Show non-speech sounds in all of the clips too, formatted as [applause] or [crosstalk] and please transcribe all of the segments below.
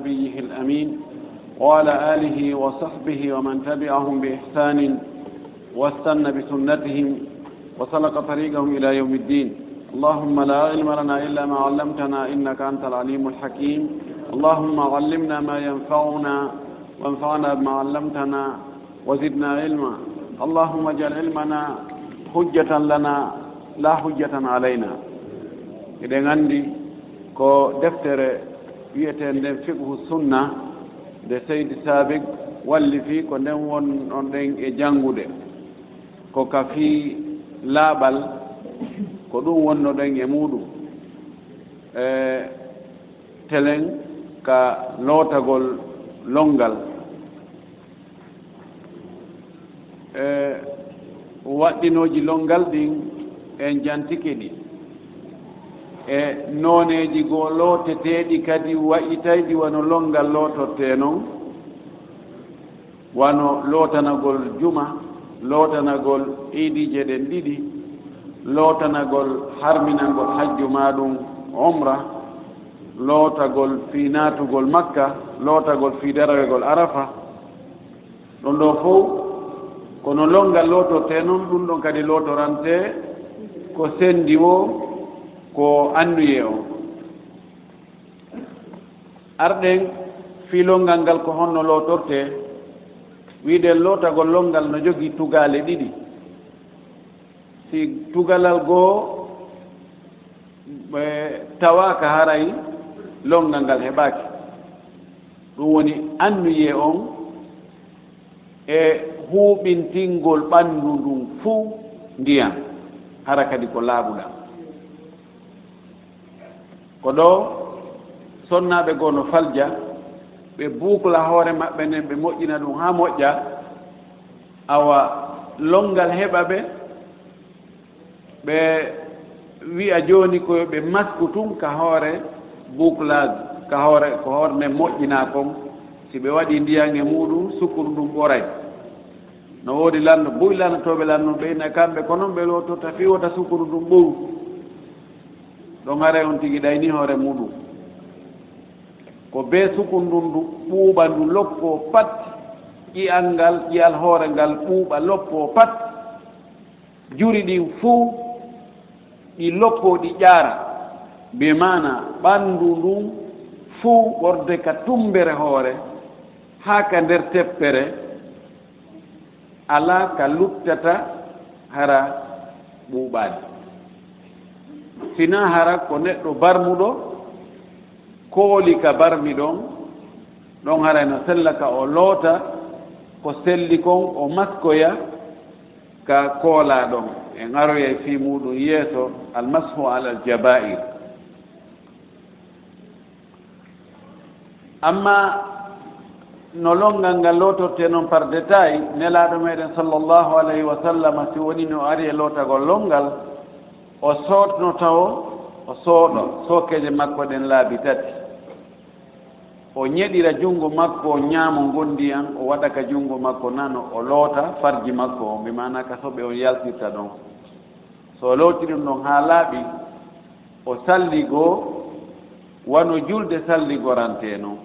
نبيه الأمين وعلى آله وصحبه ومن تبعهم بإحسان واستنى بسنتهم وسلق طريقهم إلى يوم الدين. اللهم لا علم لنا إلا ما علمتنا إنك أنت العليم الحكيم. اللهم علمنا ما ينفعنا وانفعنا بما علمتنا وزدنا علما. اللهم اجعل علمنا حجة لنا لا حجة علينا. إذا عندي ko deftere wiyeten nden fiqhu sunna nde seydi sabig wallifi ko nden won on ɗen e janngude. Ko ka fii laaɓal ko ɗum wonno ɗen e muɗum. E telen ka lootagol longal. E waɗɗinooji longal ɗin en jantike ɗi. e nooneeji goo looteteeɗi kadi wayitayɗi wano longal lootottee noon wano lootanagol juma lootanagol iidije ɗen ɗiɗi lootanagol harminangol hajju maa ɗum umra lootagol fii naatugol makka lootagol fii darawegol arafa. Ɗum ɗo fof kono longal lootottee noon ɗum ɗon kadi lootorantee ko senndi o ko annuye o. Arɗen fii longal ngal ko honno lootorte wiide lootagol longal no jogii tugaale ɗiɗi. Si tugalal goo tawaaka haray longal ngal heɓaaki. Ɗum woni annuye on e huuɓintingol ɓanndu ndun fuu ndiyam hara kadi ko laaɓuɗam. ko ɗo sonnaaɓe goo no falja ɓe buukla hoore maɓɓe nden ɓe moƴƴina ɗum haa moƴƴa awa longal heɓa ɓe ɓe wi'a jooni koyo ɓe masku tun ka hoore buuklage ka hoore ko hoore nden moƴƴinaa kon si ɓe waɗi ndiyan e muɗum sukuru ɗum ɓoray. No woodi lanndo buy lanndotooɓe lannu ɓeyna kamɓe ko noon ɓe lootorta fii wota sukkuru ɗum ɓoru ɗo ngare on tigi ɗayni hoore muɗum. Ko bee sukundun ndu ɓuuɓa ndu loppoo pat ƴiyal ngal ƴiyal hoore ngal ɓuuɓa loppoo pat. Juri ɗin fuu ɗi loppoo ɗi ƴaara. Bi mana ɓanndu ndun fuu ɓorde ka tumbere hoore haa ka nder teppere. Alaa ka luttata hara ɓuuɓaade. sina hara ko neɗɗo barmuɗo kooli ka barmi ɗon ɗon hara no sella ka o loota ko selli kon o maskoya ka koolaa ɗon. E aroye fii muɗum yeeso almashu ala aljaba'ir amma no longal ngal lootorte noon par détail nelaaɗo meɗen sallllahu alayhi wa sallam si woni no ari e lootagol longal o sootno taw o sooɗo. Sookeje makko ɗen laabi tati. O ñeɗira junngo makko o ñaamo ngonndi han o waɗa ka junngo makko nano o loota farji makko o mbi mana ka soɓe on yaltirta ɗon. So o looti ɗum ɗon haa laaɓi o salligoo wano julde salligorante noon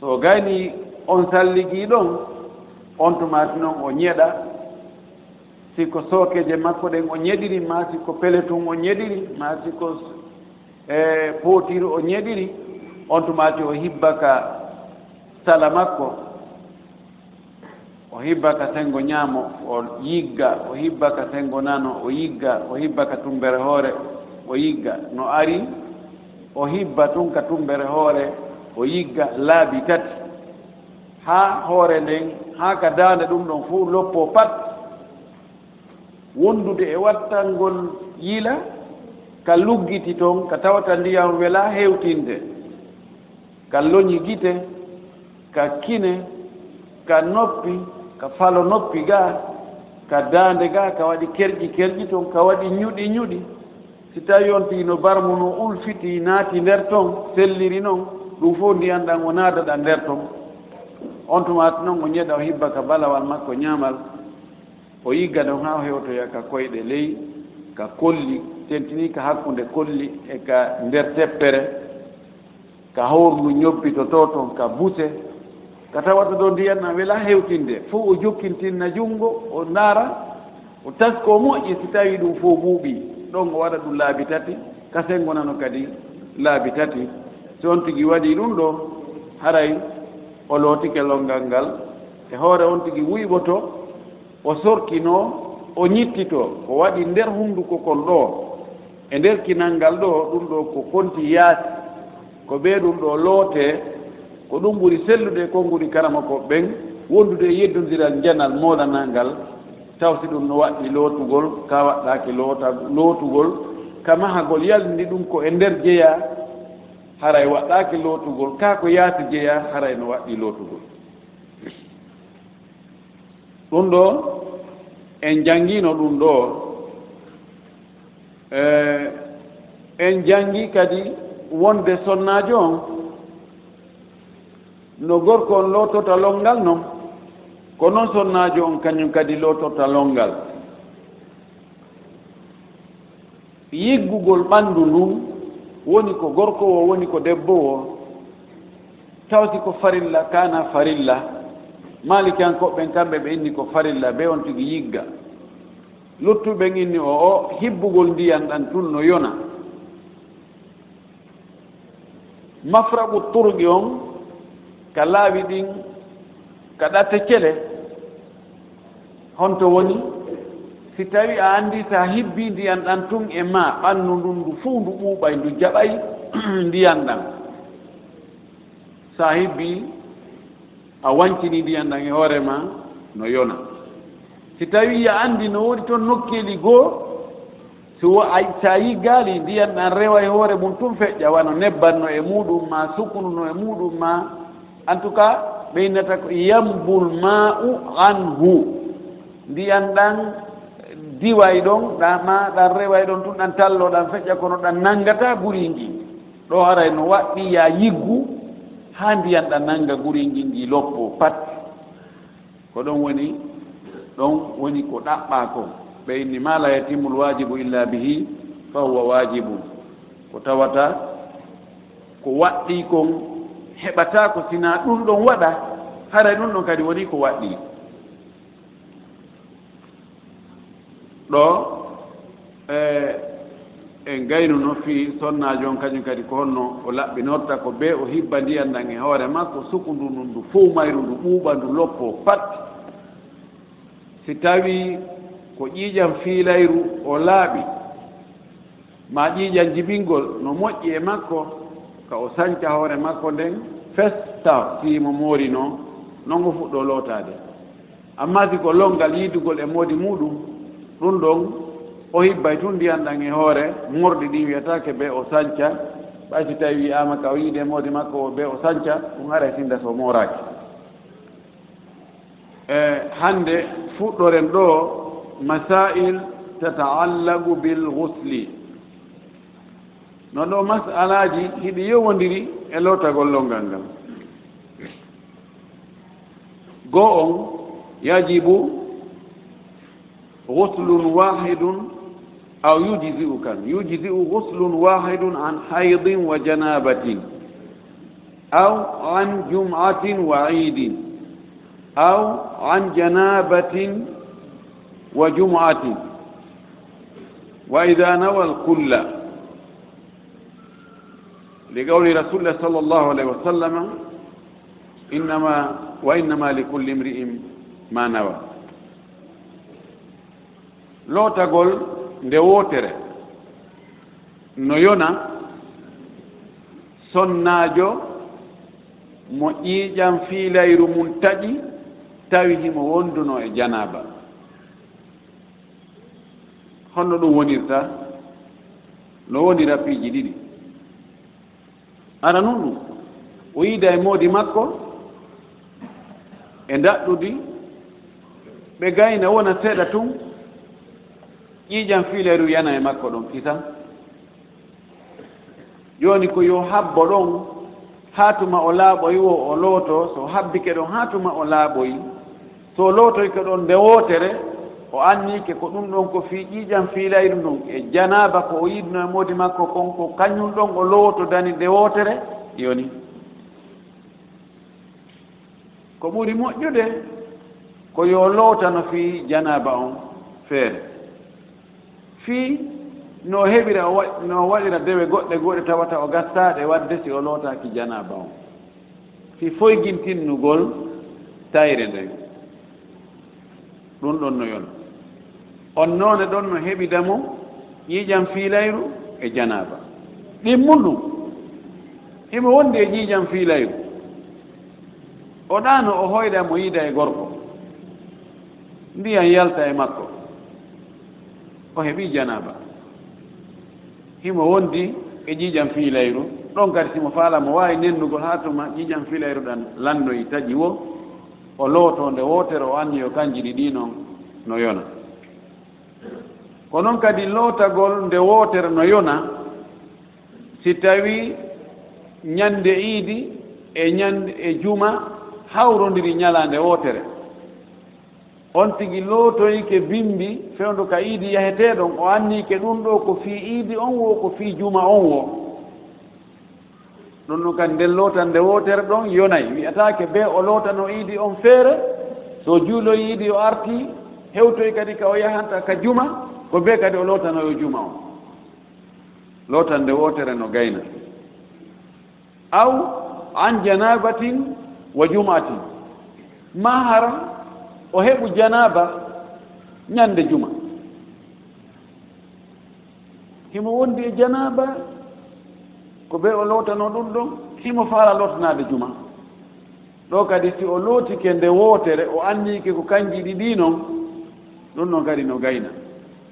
so gayni on salligii ɗon on tumaati noon o ñeɗa siko sookeje makko ɗen o ñeɗiri ma siko peletun o ñeɗiri ma siko e pootir o ñeɗiri on tumati o hibba ka sala makko o hibba ka sengo ñaamo o yigga o hibba ka sengo nano o yigga o hibba ka tumbere hoore o yigga. No ari o hibba tun ka tumbere hoore o yigga laabi tati. Haa hoore nden haa ka daande ɗum ɗon fuu loppoo pat. wondude e wattangol yila ka luggiti toon ka tawata ndiyam wela heewtinde ka loñi gite ka kine ka noppi ka falo noppi gaa ka daande gaa ka waɗi kerƴi kerƴi toon ka waɗi ñuɗi ñuɗi. Si tawi on tiino barmu no ulfiti naati nder toon selliri noon ɗum fof ndiyan ɗan o naadaɗa nder toon. On tumaata noon o ñeɗa o hibba ka balawal makko ñaamal. o yigga ɗon haa hewtoya ka koyɗe ley ka kolli tentini ka hakkunde kolli e ka nder teppere ka hawrndu ñobbito to toon ka buse ka tawata ɗo ndiyanna wela hewtinde. Fof o jokkintinna junngo o ndaara o tasko moƴƴi si tawi ɗum fof ɓuuɓi ɗon o waɗa ɗum laabi tati kasengo nano kadi laabi tati. So on tigi waɗi ɗum ɗo haray o lootike longal ngal. E hoore on tigi wuyɓoto o sorkinoo o ñittitoo ko waɗi nder hunnduko kon ɗo e nder kinalngal ɗo ɗum ɗo ko konti yaasi ko ɓee ɗum ɗo lootee ko ɗum ɓuri sellude e konnguri karama ko ɓen wondude e yeddondiral njanal moolanal ngal taw si ɗum no waɗɗi lootugol ka waɗɗaaki loota lootugol ka mahagol yalndi ɗum ko e nder jeyaa haray waɗɗaaki lootugol kaa ko yaati jeyaa haray no waɗɗi lootugol. ɗum ɗo en janngiino ɗum ɗo e, en janngi kadi wonde sonnaajo on no gorko on lootota longal noon ko noon sonnaajo on kañum kadi lootota longal. Yiggugol ɓanndu ndun woni ko gorko o woni ko debbo o tawti ko farilla kana farilla. malikankoɓen kamɓe ɓe inni ko farilla be on tigi yigga. Luttuɓen inni o o hibbugol ndiyan ɗan tun no yona. Mafraɓu turgi on ka laawi ɗin ka ɗatte cele honto woni si tawi a anndi so a hibbi ndiyan ɗan tun e ma ɓannu ndun ndu fuu ndu ɓuuɓay ndu jaɓay [clears throat] ndiyan ɗan. So a hibbi a wancini ndiyan ɗan e hoore ma no yona. Si tawi a anndi no woni toon nokkeeli goo so so a yiggaali ndiyan ɗan rewa e hoore mum tun feƴƴa wano nebbanno e muɗum ma sukununo e muɗum ma en tout cas ɓeynata ko yambul ma u anhu. Ndiyan ɗan diway ɗon ɗama ɗan reway e ɗon tun ɗan tallo ɗan feƴƴa kono ɗan nanngata ɓuri ngi ɗo haray no waɗɗi ya yiggu haa ndiyan ɗa nannga guringi ndi loppo pat. Ko ɗon woni ɗon woni ko ɗaɓɓaa ko. Ɓe inni ma la yatimu l wajibu illa bihi fa huwa wajibu. Ko tawata ko waɗɗii kon heɓataa ko sinaa ɗum ɗon waɗa hara ɗum ɗon kadi woni ko waɗɗii ɗo e en gaynuno fii sonnaajo on kañum kadi ko honno o laɓɓinorta ko be o hibba ndiyan ɗan e hoore makko ko sukundu ndu ndu fof mayru ndu ɓuuɓa ndu loppoo pat. Si tawii ko ƴiiƴam fiilayru o laaɓi ma ƴiiƴam jibingol no moƴƴi e makko ka o sañca hoore makko nden festa siimo moori noo non ngo fuɗɗo lootaade amma si ko longal yiidugol e moodi muɗum ɗum ɗon o hibbay tun ndiyan ɗan e hoore morɗi ɗi wiyataake be o sañca ɓay si tawi wiyama ka o yiide moodi makko o be o sañca ɗum ara sinda so mooraaki e hannde fuɗɗoren ɗo masail tataallagu bilgusli noon ɗo masalaji hiɗi yowondiri e lotagol ngal ngal. Goo on yajibu guslun wahidun aw yujzi'u kan yujzi'u ghuslun wahidun an haydin wa janabatin aw an jum'atin wa idin aw an janabatin wa jum'atin wa ida nawa alkulla لقول رسول الله صلى الله عليه وسلم إنما وإنما لكل امرئ ما نوى. lootagol nde wootere no yona sonnaajo mo ƴiiƴam fiilayru mum taƴi tawi himo wonduno e janaaba. Honno ɗum wonirta no wonira piiji ɗiɗi. Ara nun ɗum o yiida e moodi makko e ndaɗɗudi ɓe gayna wona seeɗa tun ƴiiƴam fiileru yana e makko ɗon fitan jooni ko yo habbo ɗon haa tuma o laaɓoyi wo o looto so habbike ɗon haa tuma o laaɓoyi. So lootoyke ɗon nde wootere o anniike ko ɗum ɗon ko fii ƴiiƴam fiilayru ɗum e janaaba ko o yiɗno e moodi makko kon ko kañum ɗon o looto dani nde wootere yoni. Ko ɓuri moƴƴude ko yo lootano fii janaaba on feere. fii no heɓira no waɗira dewe goɗɗe goɗe tawata o gastaɗe wadde si o lootaaki janaba o. Si foygintinnugol tayre nden ɗum ɗon no yon on noone ɗon no heɓida mo ƴiiƴam fiilayru e janaba ɗimmum ɗum himo wondi e ƴiiƴam fiilayru. O ɗaano o hoyɗa mo yiida e gorko. Ndiyan yalta e makko. o heɓii janaba. Himo wondi e ƴiiƴam fiilayru. Ɗon kadi simo faala mo waawi nenndugol haa tuma ƴiiƴam fiilayru ɗan lannoyi taƴi wo o looto nde wootere o anni yo kanji ɗi ɗi noon no yona. Ko noon kadi lootagol nde wootere no yona si tawii ñannde iidi e ñannde e juma hawrondiri ñalaande wootere. on tigi lootoyi ke bimbi fewndu ka iidi yaheteeɗon o anni ke ɗum ɗo ko fii iidi on wo ko fii juma on wo. Ɗum ɗum kadi nden lootan nde wootere ɗon yonayi wiyataake be o lootano iidi on feere so juuloy iidi o artii hewtoy kadi ka o yahanta ka juma ko be kadi o lootanoyo juma on. Lootan nde wootere no gayna. Aw an janabatin wa jumatin. Ma hara o heɓu janaba ñande juma. Himo wondi e janaba ko ɓe o lootano ɗum ɗon himo faala lootanade juma. Ɗo kadi si o lootike nde wootere o anndike ko kanji ɗiɗi noon ɗum noon kadi no gayna.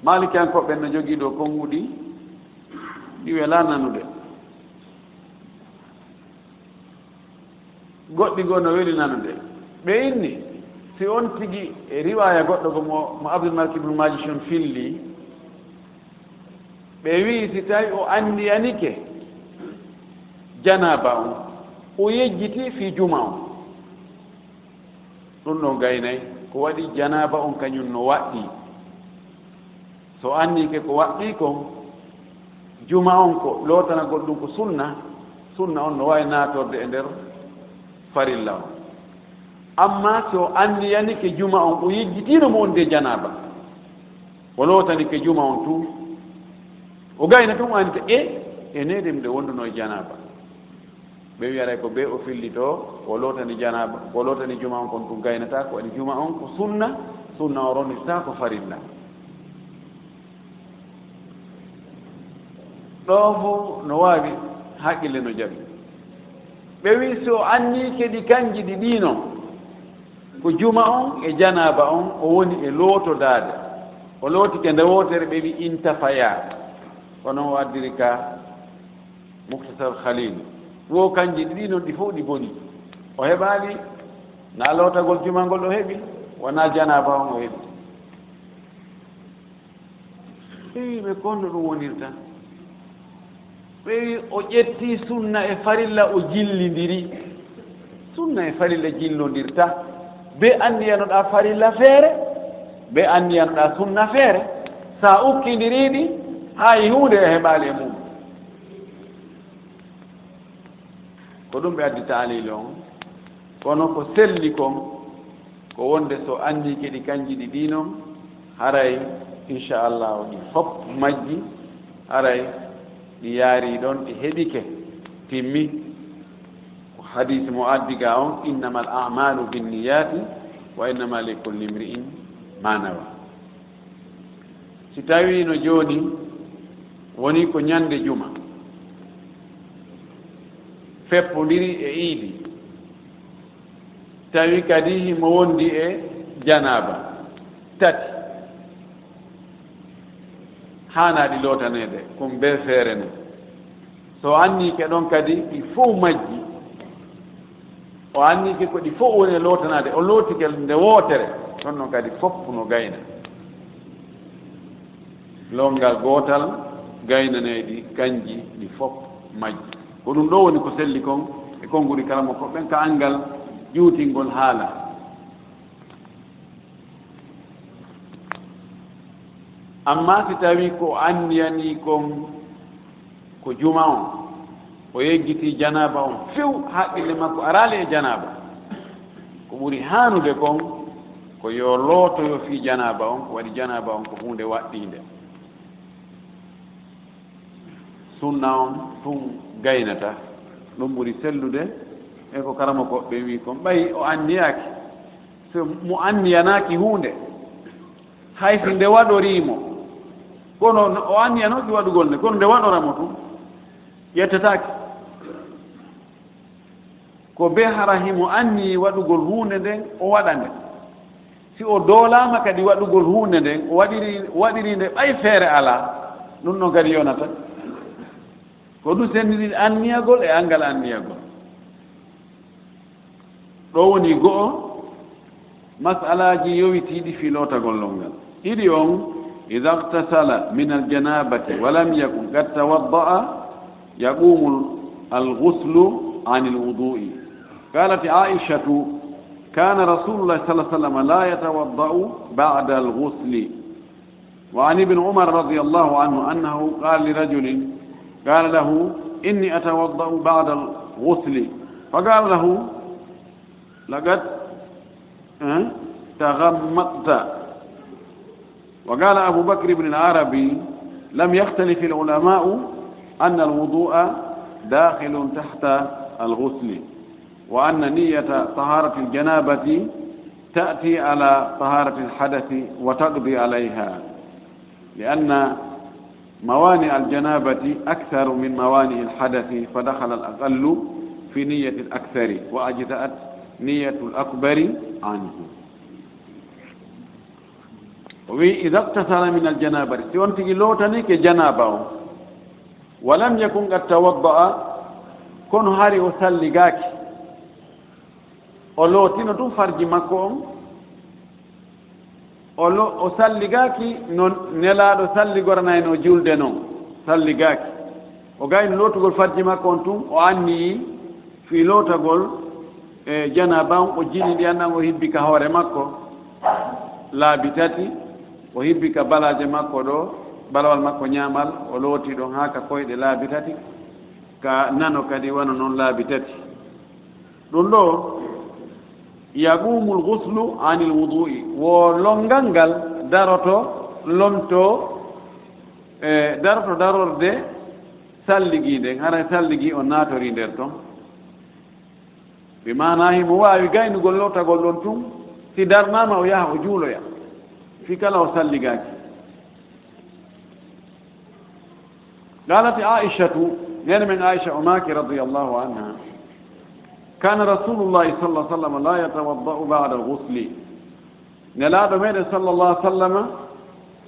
Malikiyankoɓɓen no jogii ɗo konnguɗi ɗi wela nanude goɗɗi goo no weli nanude ɓe inni si on tigi e riwaya goɗɗo ko mo mo abdoulmalik ibnu maji on filli ɓe wii si tawi o anndiyanike janaba on o yejjiti fi juma on. Ɗum ɗon gaynayi ko waɗi janaba on kañum no waɗɗi. So annike ko waɗɗi kon juma on ko lootanagol ɗum ko sunna sunna on no wawi naatorde e nder farilla on. amma so anniyani ke juma on o yejjitinomo wonde janaba o lowtani ke juma on tu. O gayna tan e, e e o anta e eneɗem ɗe wonduno janaba ɓe wiyaray ko ɓe o fillito o lootani janaba o lootani juma on kon tu gaynata ko waɗi juma on ko sunna sunna o ronnirta ko farilla. Ɗo fo no waawi haqqille no jaɓi. Ɓe wi so anni kedi kanji ɗi ɗino ko juma on e janaba on o woni e lootodaade. O lootike nde wootere ɓe wi intafaya kono o addiri ka mouhtasar khalil. Wo kanji ɗiɗi noon ɗi fof ɗi boni. O heɓaali na lootagol juma ngol o heɓi wona janaba on o heɓi. Ɓewi ɓe konno ɗum wonirta. Ɓewi o ƴetti sunna e farilla o jillindiri sunna e farilla jillondirta be anndiyanoɗa farilla feere be anndiyanoɗa sunna feere so a ukkindiriiɗi hay huunde e heɓaali e mum ko ɗum ɓe addi taalil on kono ko selli kon ko wonde so anndi keɗi kanji ɗi ɗi noon haray inchallahu ɗi fof majji haray ɗi yaari ɗon ɗi heɓike timmi hadise mo addi ga on innama al amalu binniyati wa innama li kulli imri'in ma nawa. Si tawino joni woni ko ñande juma. Feppodiri e iidi. Tawi kadi himo wondi e janaba. Tati. Hanaɗi lootaneede kum be feere no. So anni ke ɗon kadi ɗi fof majji. o anndike ko ɗi fof woni e lootanade o lootikel nde wootere ɗon noon kadi fof no gayna. Lowngal gootal gaynaneeɗi kanji ɗi fof majji. Ko ɗum ɗo woni ko selli kon e konnguri kala mo koɓɓen ka anngal ƴuutingol haala. Amma si tawi ko anndiyani kon ko juma on o yeggiti janaba on few haqqille makko arali e janaba. Ko ɓuri hanude kon ko yo lootoyo fii janaba on ko waɗi janaba on ko hunde waɗɗinde sunna on tun gaynata ɗum ɓuri sellude e ko karama koɓɓe wi kon. Ɓayi o anniyaaki so mo anniyanaaki hunde hayso nde waɗoriimo kono o anndiyanoki waɗugol nde kono nde waɗoramo tun ƴettataaki ko be harahimo anni waɗugol huunde nden o waɗa nde si o doolaama kadi waɗugol huunde nden o waɗiri waɗiri nde ɓay feere alaa ɗum ɗon kadi yonata. Ko ɗum sendini anniyagol e angal anniyagol. Ɗo woni go'o masalaji yowitiɗi filotagolol ngal ɗiɗi on ida iktasala min aljanabati walam yakun qad tawadda'a yaqumu alguslu an ilwudu'i قالت عائشة كان رسول الله صلى الله عليه وسلم لا يتوضأ بعد الغسل. وعن ابن عمر رضي الله عنه أنه qala لرجل قال له إني أتوضأ بعد الغسل. فقال له لقد تغمقت وقال أبو بكر بن العربي لم يختلف العلماء أن الوضوء داخل تحت الغسل. وأن نية طهارة الجنابة تأتي على طهارة الحدث وتقضي عليها لأن موانع الجنابة أكثر من موانع الحدث فدخل الأقل في نية الأكثر وأجزأت نية الأكبر عنه. وإذا اقتصر من الجنابة سيونتي لوتني كجنابة ولم يكن قد توضأ كن هاري وسلقاك o lootino tun farji makko on o lo o salligaaki no nelaaɗo salligoranaeno julde noon salligaaki. O gayno lootugol farji makko on tun o anniyi fii lootagol e janaba on o jini ɗi annan o hibbika hoore makko. Laabi tati o hibbika balaaje makko ɗo balawal makko ñaamal o looti ɗon haa ka koyɗe laabi tati. Ka nano kadi wano noon laabi tati. Ɗum ɗo yagumu lguslu ani lwudui wo longal ngal daroto lomto e daroto darorde salligi nden hara salligi o naatori nder toon ɓe mana himo waawi gaynugol lotagol ɗon tun si darnama o yaha o juuloya. Fi kala o salligaaki. قالت عائشة nene men aicha o maaki الله عنها كان رسول الله صلى الله عليه وسلم لا يتوضأ بعد الغسل. نلاɗo meɗen sallallah sallama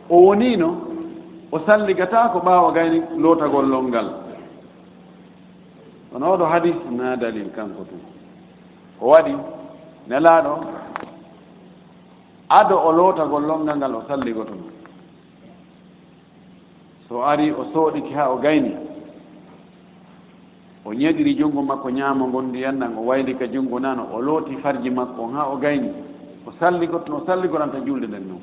o woniino o salligata ko ɓaawa gayni lootagol lolngal kono oɗo hadis na dalil kanko tun o waɗi nelaaɗo ado o lootagol lolngal ngal o salligoto so ari o sooɗiki haa o gayni o ñagiri junngo makko ñaama ngonndi yanna ngo wayli ka junngo nano o looti farji makko haa o gayni o salligoto no salligoranta julde nden noon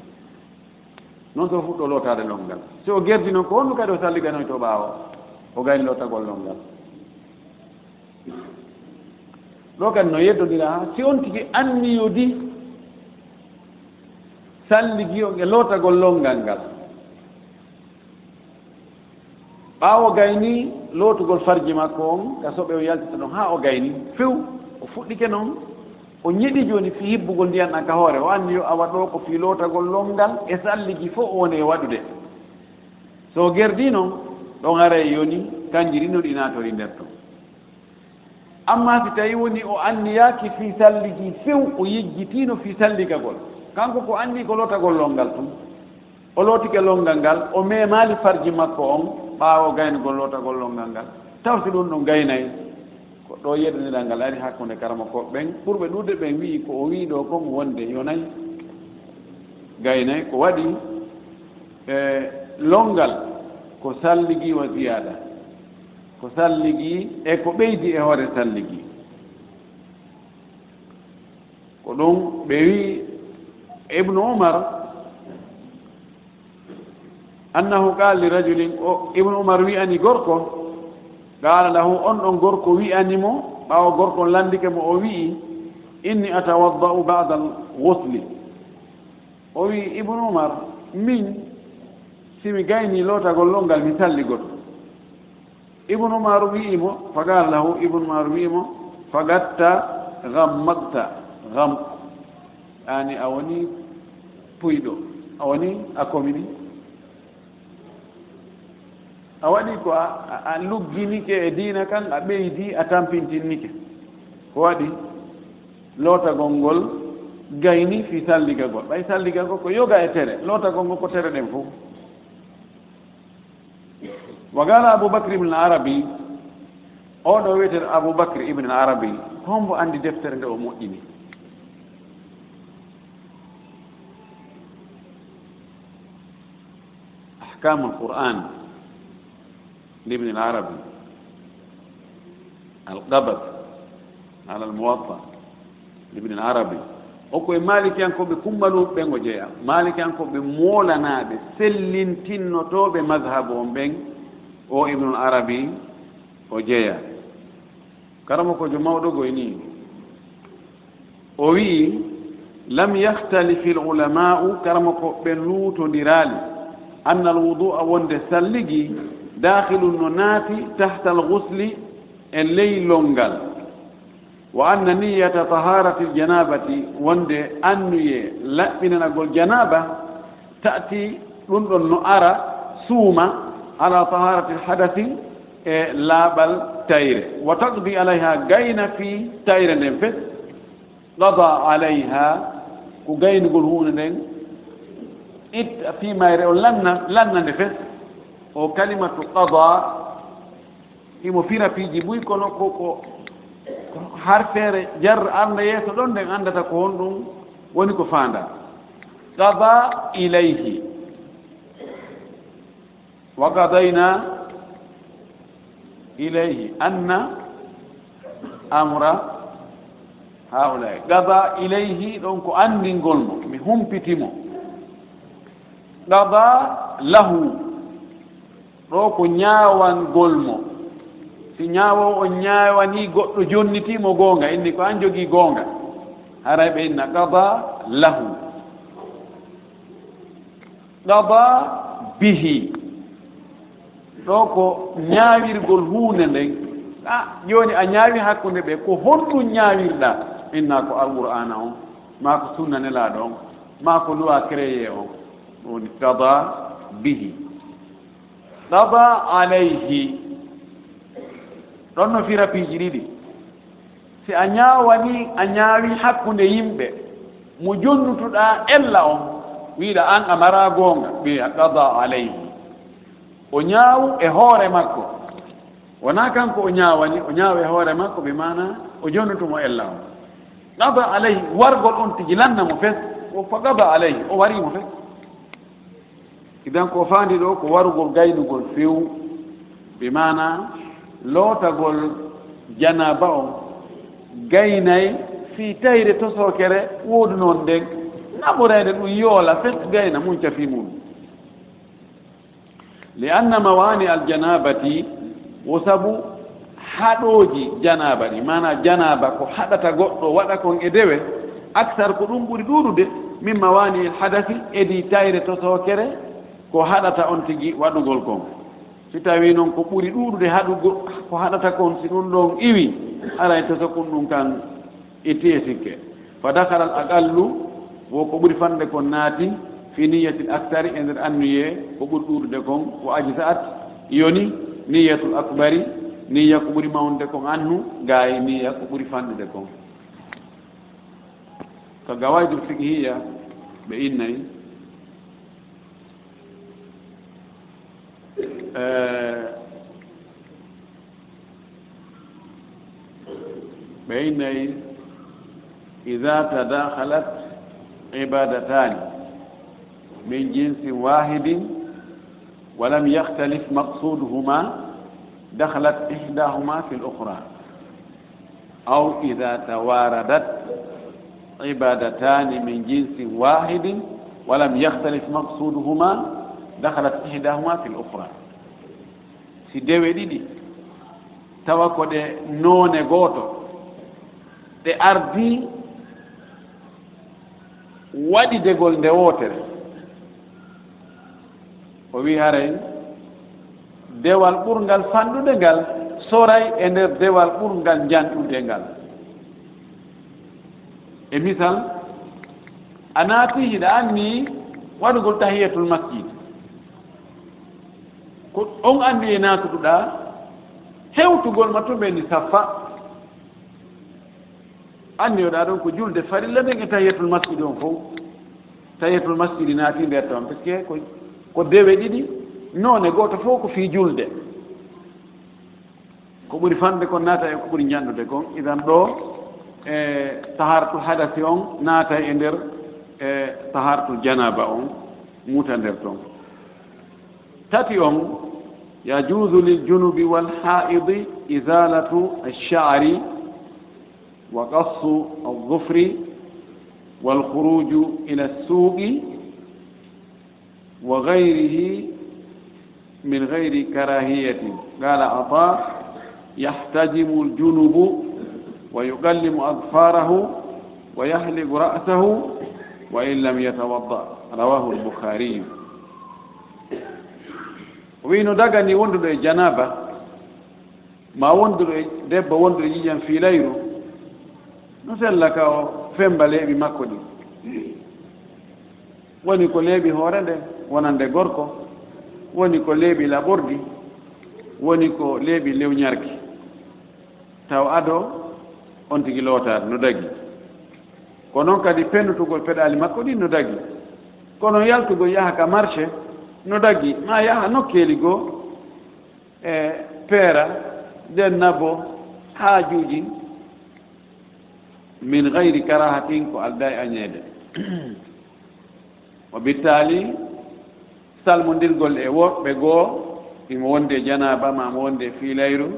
noon so fuɗɗo lootaade longal. Si o gerdi noon ko honno kadi o salliganoy to ɓaawo o gayni lootagol longal. Ɗo kadi no yeddodira haa si on tigi anniyo di salligio e lootagol longal ngal. ɓaawo gayni lootugol farji makko on ka soɓe o yaltita ɗon haa o gayni. Few o fuɗɗike noon o ñiɗi jooni fi hibbugol ndiyan ɗan ka hoore. O anndi yo awa ɗo ko fii lootagol lomngal e salligi fof o woni e waɗude. So gerdii noon ɗon ara e yoni kanjiri no ɗi naatori nder ton. Amma si tawi woni o anniyaaki fii salligi few o yejjitiino fii salligagol. Kanko ko anndi ko lootagol lomngal tun o lootike lomngal ngal o memaali farji makko on ɓaawo gaynugol lootagol ɗongal ngal tawti ɗum no gaynayi. Ko ɗo yeɗaniɗal ngal ari hakkunde karama ko ɓen ɓurɓe ɗuude ɓen wii ko o wii ɗo kon wonde yonayi gaynayi ko waɗi e longal ko salligi wa ziyada ko salligi e ko ɓeydi e hoore salligi. Ko ɗum ɓe wii ibnu umar annahu qal li rajulin o ibnu umar wiyani gorko? Qala lahu on ɗon gorko wiyanimo ɓawo gorko landike mo o wii inni atawadda'u bada al gusli o wi ibnu umar min? Simi gayni lootagol longal mi talligol. Ibnu umar wi'imo fa qala lahu ibnu umar wi'imo fagatta gammagta gam ani a woni puyɗo a woni a komini. a waɗi ko a lugginike e diina kan a ɓeydi a tampintinnike ko waɗi lootagol ngol gayni fi salligagol ɓay salligagol ko yoga e tere. Lootagol ngol ko tere ɗen fof wa gala aboubacry ibne arabi oɗo wiyeten aboubacry ibne arabi hombo anndi deftere nde o moƴƴini. Ahkamul qur'an لابن العربي القبض على الموطا لابن العربي oko e malikiyankoɓe kummaluɓe ɓen o jeeya malikiyankoɓe moolanaɓe sellintinnotoɓe madhabu on ɓen o ibnul arabi o jeeya karama kojo mawɗogoy ni o wii lam yahtalifi l ulama'u karama ko ɓe luutondirali anna al wudu a wonde salligi dakhilun no naati tahta alghusli e ley longal wa anna niyata taharati ljanabati wonde annuye laɓɓinanagol janaba tati ɗum ɗon no ara suuma ala taharati lhadasi e laaɓal tayre. Wa taqdi alayha gayna fi tayre nden fet qada alayha ko gaynugol hunde nden itta fima yre o lanna lanna nde fet o kalimatu qada imo fira piiji ɓuy kono koko har feere jar arda yeeso ɗon nden anndata ko hon ɗum woni ko faanda. Qada ilayhi. Wa qadayna ilayhi anna amra haulai qada ilayhi ɗon ko anndingol mo mi humpitimo. Qada lahu. ɗo ko ñaawangol mo. Si ñaawo o ñaawani goɗɗo jonnitiimo goonga inni ko an jogii goonga haray ɓe inna qada lahu. Qada bihi. Ɗo ko ñaawirgol huunde nden. A jooni a ñaawi hakkunde ɓe ko honɗum ñaawirɗaa inna ko alqur'ana on. Maa ko sunna nelaaɗo on. Maa ko luwa créé on. Woni qada bihi. kaba alayhi. Ɗon no fira piiji ɗiɗi. Si a ñaawani a ñaawi hakkunde yimɓe mo jonnutuɗaa ella on wiiɗa an a mara goonga ɓiya qada alayhi. O ñaawu e hoore makko. Wonaa kanko o ñaawani o ñaawa e hoore makko ɓe maana o jonnutumo ella on. Qada alayhi wargol on tigi lanna mo fes o fa qada alayhi o wariimo fes. idan ko faandi ɗo ko warugol gaynugol few ɓe mana lootagol janaba on gaynay fii tayre tosokere woodu noon nden naɓorayde ɗum yoola fet gayna munca fi mum li anna mawani aljanabati wo sabu haɗooji janaba ɗi mana janaba ko haɗata goɗɗo waɗa kon e dewe aksar ko ɗum ɓuri ɗuuɗude min mawani il hadasi edi tayre tosokere ko haɗata on tigi waɗugol kon. Si tawi noon ko ɓuri ɗuuɗude haɗugo ko haɗata kon si ɗum ɗon iwi alay tosa kon ɗum kan itti e sikke. Fa dakara al aqallu wo ko ɓuri fande kon naati fi niyatil actari e nder annuye ko ɓuri ɗuuɗude kon ko aji sa at yoni niyatul akbari niya ko ɓuri mawnude kon annu gaay niya ko ɓuri fanɗude kon. Ko gawaydul fiqhiya ɓe innayi Eh, ɓe yi nayi ida tadakhalat ibadatani min jinsin wahidin walam yahtalif maqsuduhuma dakhalat ihdahuma fi l ukhra أو إذا تواردت عبادتان من جنس واحد ولم يختلف مقصودهما ihdahuma fi l ukhra si dewe ɗiɗi tawa ko ɗe noone gooto. Ɗe ardi waɗi degol nde wootere. O wii haray dewal ɓurngal fanɗude ngal soray e ndeer dewal ɓurngal njanɗude ngal. E misal a naati hiɗa anni waɗugol tahiyatul masjid. ko on anndi e naatuɗuɗaa hewtugol ma to ɓeni saffa anniyoɗaa ɗon ko julde farilla nden e tahiyatul masjidi on fof tahiyatul masjidi naati ndeer toon par ce que ko ko dewe ɗiɗi noone gooto fof ko fii julde. Ko ɓuri famde kon naata e ko ɓuri ñanndude kon. Idan ɗo e tahartu hadasi on naata e ndeer e tahartu janaba on muta ndeer toon. tati on yajuusu liljunubi walhaidi isalatu alshari wa kassu aldufri walkhuruju ila alsuuqi wa gayrihi min gayri karahiyatin qala ata yahtajimu aljunubu wa yuqallimu adfarahu wa yahliku ra'sahu wa in lam yatawadda. Rawahu albukariyu wino dagani wonduɗo e janaba ma wonduɗo e debbo wonduɗo e ƴiƴam fiilayru no sella ka o femba leeɓi makko ɗi. Woni ko leeɓi hoore nde wonande gorko woni ko leeɓi laɓordi woni ko leeɓi lewñarki taw ado on tigi lootaade no dagi. Ko noon kadi pennutugol peɗaali makko ɗin no dagi. Kono yaltugol yaha ka marché no dagi ma yaha nokkeeli goo e peera nden nabo haajuuji min gayri karahatin ko alda e añeede. [clears throat] O bittaali salmondirgol e woɓɓe goo imo wonde janaba ma mo wonde fiilayru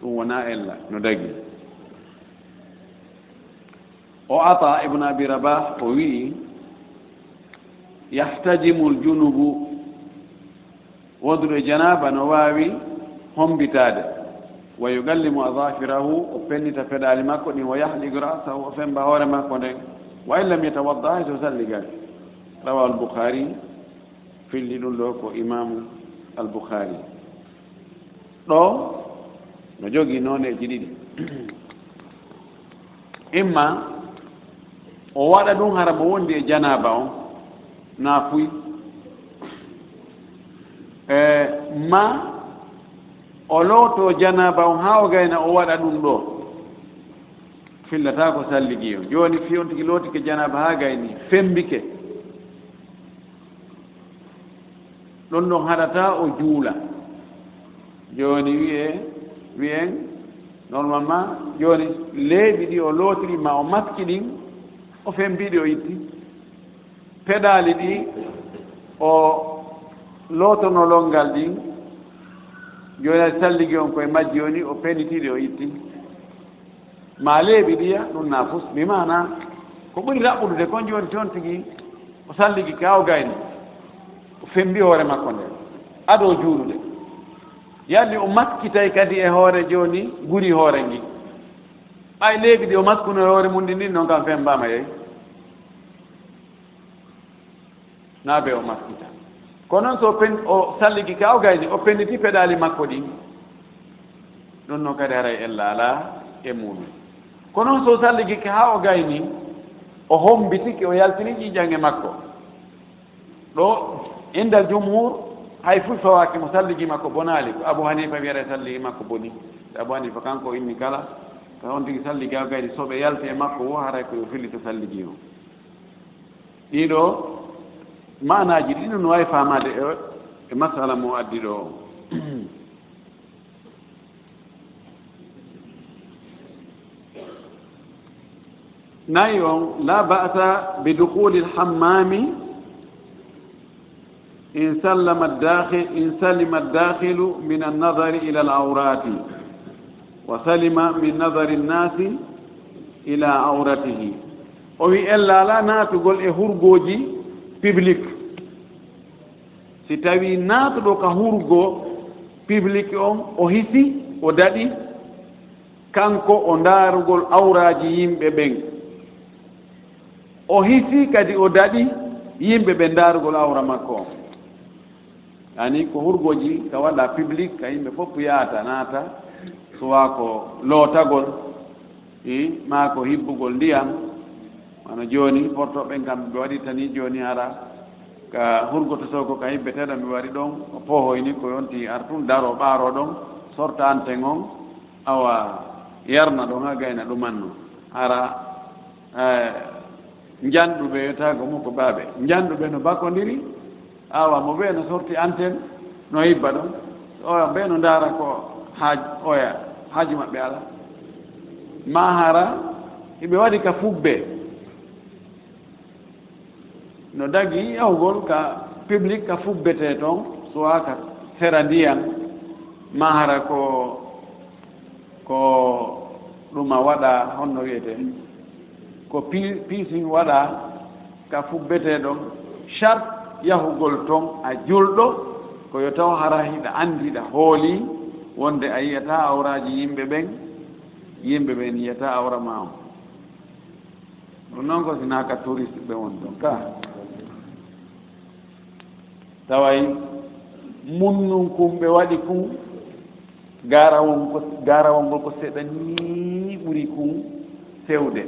ɗum wona ella no dagi o ata ibnu abi rabah o wi'i yahtajimu l junubu wodruɗo janaba no waawi hombitaade. Wa yugallimu adafirahu o pennita feɗali makko ɗin wa yahligu rasahu o femba hoore makko nden wa in lam yatawadda hay e so salligaki rawa albukhari filli ɗum ɗo ko imamu albukhari. Ɗo no jogii nooneeji ɗiɗi. [clears throat] Imma o waɗa ɗum hara mo wondi e janaba on naa fuyi E, ma o looto janaba on haa o gayna o waɗa ɗum ɗo. Fillata ko salligi on jooni fi on tigi lootike janaba haa gayni fembike. Ɗon ɗon haɗata o juula. Jooni wiye wiyen normalement jooni leeɓi ɗi o lootiri ma o maski ɗin o fembiɗi o itti. Peɗaali ɗi o lootonolol ngal ɗin jooni aɗa salligi on koye majji joni o penitiɗe o itti. Ma leeɓi ɗiya ɗum nafus mi mana ko ɓuri raɓɓudude kon jooni toon tigi o salligi ka o gayni o fembi hoore makko nde aɗo juulude. Yalli o makkitay kadi e hoore jooni guri hoore ngi. Ɓay leeɓi ɗi o maskuno e hoore mum ɗi ndin noon kam fembama yeyi naabe o maskita kono noon so pen o salligi ka o gayni o penditi peɗaali makko ɗin ɗum noon kadi haray en laala e muɗum ko noon so salligi ka haa o gayni o hombitiki o yaltini ƴiiƴange makko. Ɗo indal jumhur hay fof fawaaki mo salligi makko bonaali ko abou hanifa wiyata salligi makko boni. Abou hanifa kanko inni kala so on tigi salligi ha o gayni soɓe yalti e makko wo haray koyo filli to salliki o. Ɗiɗo manaji ɗiɗo no wawi faamaade e e masala mo addi ɗo. [clears throat] O nayi on la ba'sa bi duquli lhammami in sallama dakhil in salima addakhilu min annadari ila alawrati wa salima min nadari nnasi ila awratihi. O wi en laala naatugol e hurgoji publique si tawi naatuɗo ka hurgo public on o hisi o daɗi kanko o ndaarugol awraaji yimɓe ɓen. O hisi kadi o daɗi yimɓe ɓe ndaarugol awra makko on ani ko hurgoji ka waɗa public ka yimɓe fof yaata naata suwa ko lootagol i ma ko hibbugol ndiyam. Wano jooni portoɓen kam ɓe waɗi tani jooni hara. ka hurgoto sow ko ka yimɓeteɗo mi wari ɗon o pohoyni ko yonti ar tun daro ɓaaro ɗon sorta ante on awa yarna ɗon ha gayna ɗumanno ara eh, njanɗuɓe yetago mum ko baaɓe njanɗuɓe no bakodiri awa mo ɓee no sorti anten no yibba ɗon. Oya ɓe no ndaara ko haaj oya haaji maɓɓe ala. Ma hara eɓe waɗi ka fuɓbe no dagi yahugol ka public ka fuɓbete toon suwa ka sera ndiyan ma hara ko ko ɗuma waɗa honno wiyete. Ko piisin waɗa ka fuɓbete ɗon chart yahugol toon a julɗo koyo taw hara hiɗa anndiɗa hooli wonde a yiyata awraji yimɓe ɓen yimɓe ɓen yiyata awra ma o ɗum noon ko sinaka touriste ɓe woni ɗon ka. taway munnun kum ɓe waɗi kun garawol ko garawol ngol ko seeɗa nii ɓuri kum sewde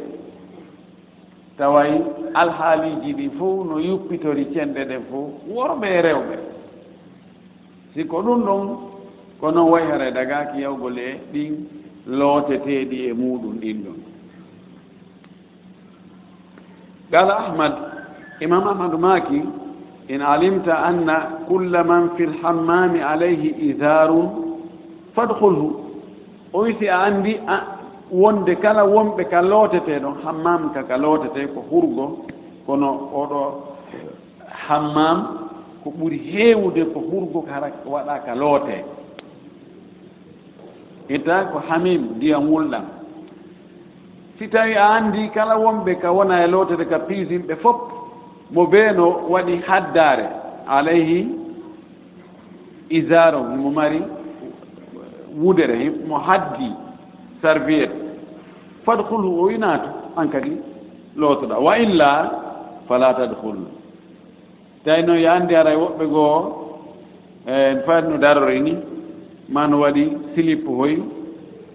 taway alhaaliji ɗi fof no yuppitori cenɗe ɗen fof worɓe e rewɓe. Si ko ɗum ɗon ko noon way hara dagaki yawgol e ɗin looteteeɗi e muɗum ɗin ɗon. Qala ahmad imam ahmadou maki in alimta إن علمت أن كل من في الحمام عليه إذار فادخله. ويسي عندي wonde kala wonɓe ka lootete ɗon hammam ka ka lootete ko hurgo kono oɗo hammam ko ɓuri heewude ko hurgo hara waɗa ka loote itta ko hamim ndiyam wulɗam si tawi a anndi kala wonɓe ka wona e lootete ka piisinɓe fof mo beeno waɗi haddaare alayhi isaron mo mari wudere mo haddi serviet fadhulhu o winaatu an kadi lootoɗa. Wa illa fala tadhul tawi noon yo anndi ara e woɓɓe goo en fati no darori ni ma no waɗi silip hoy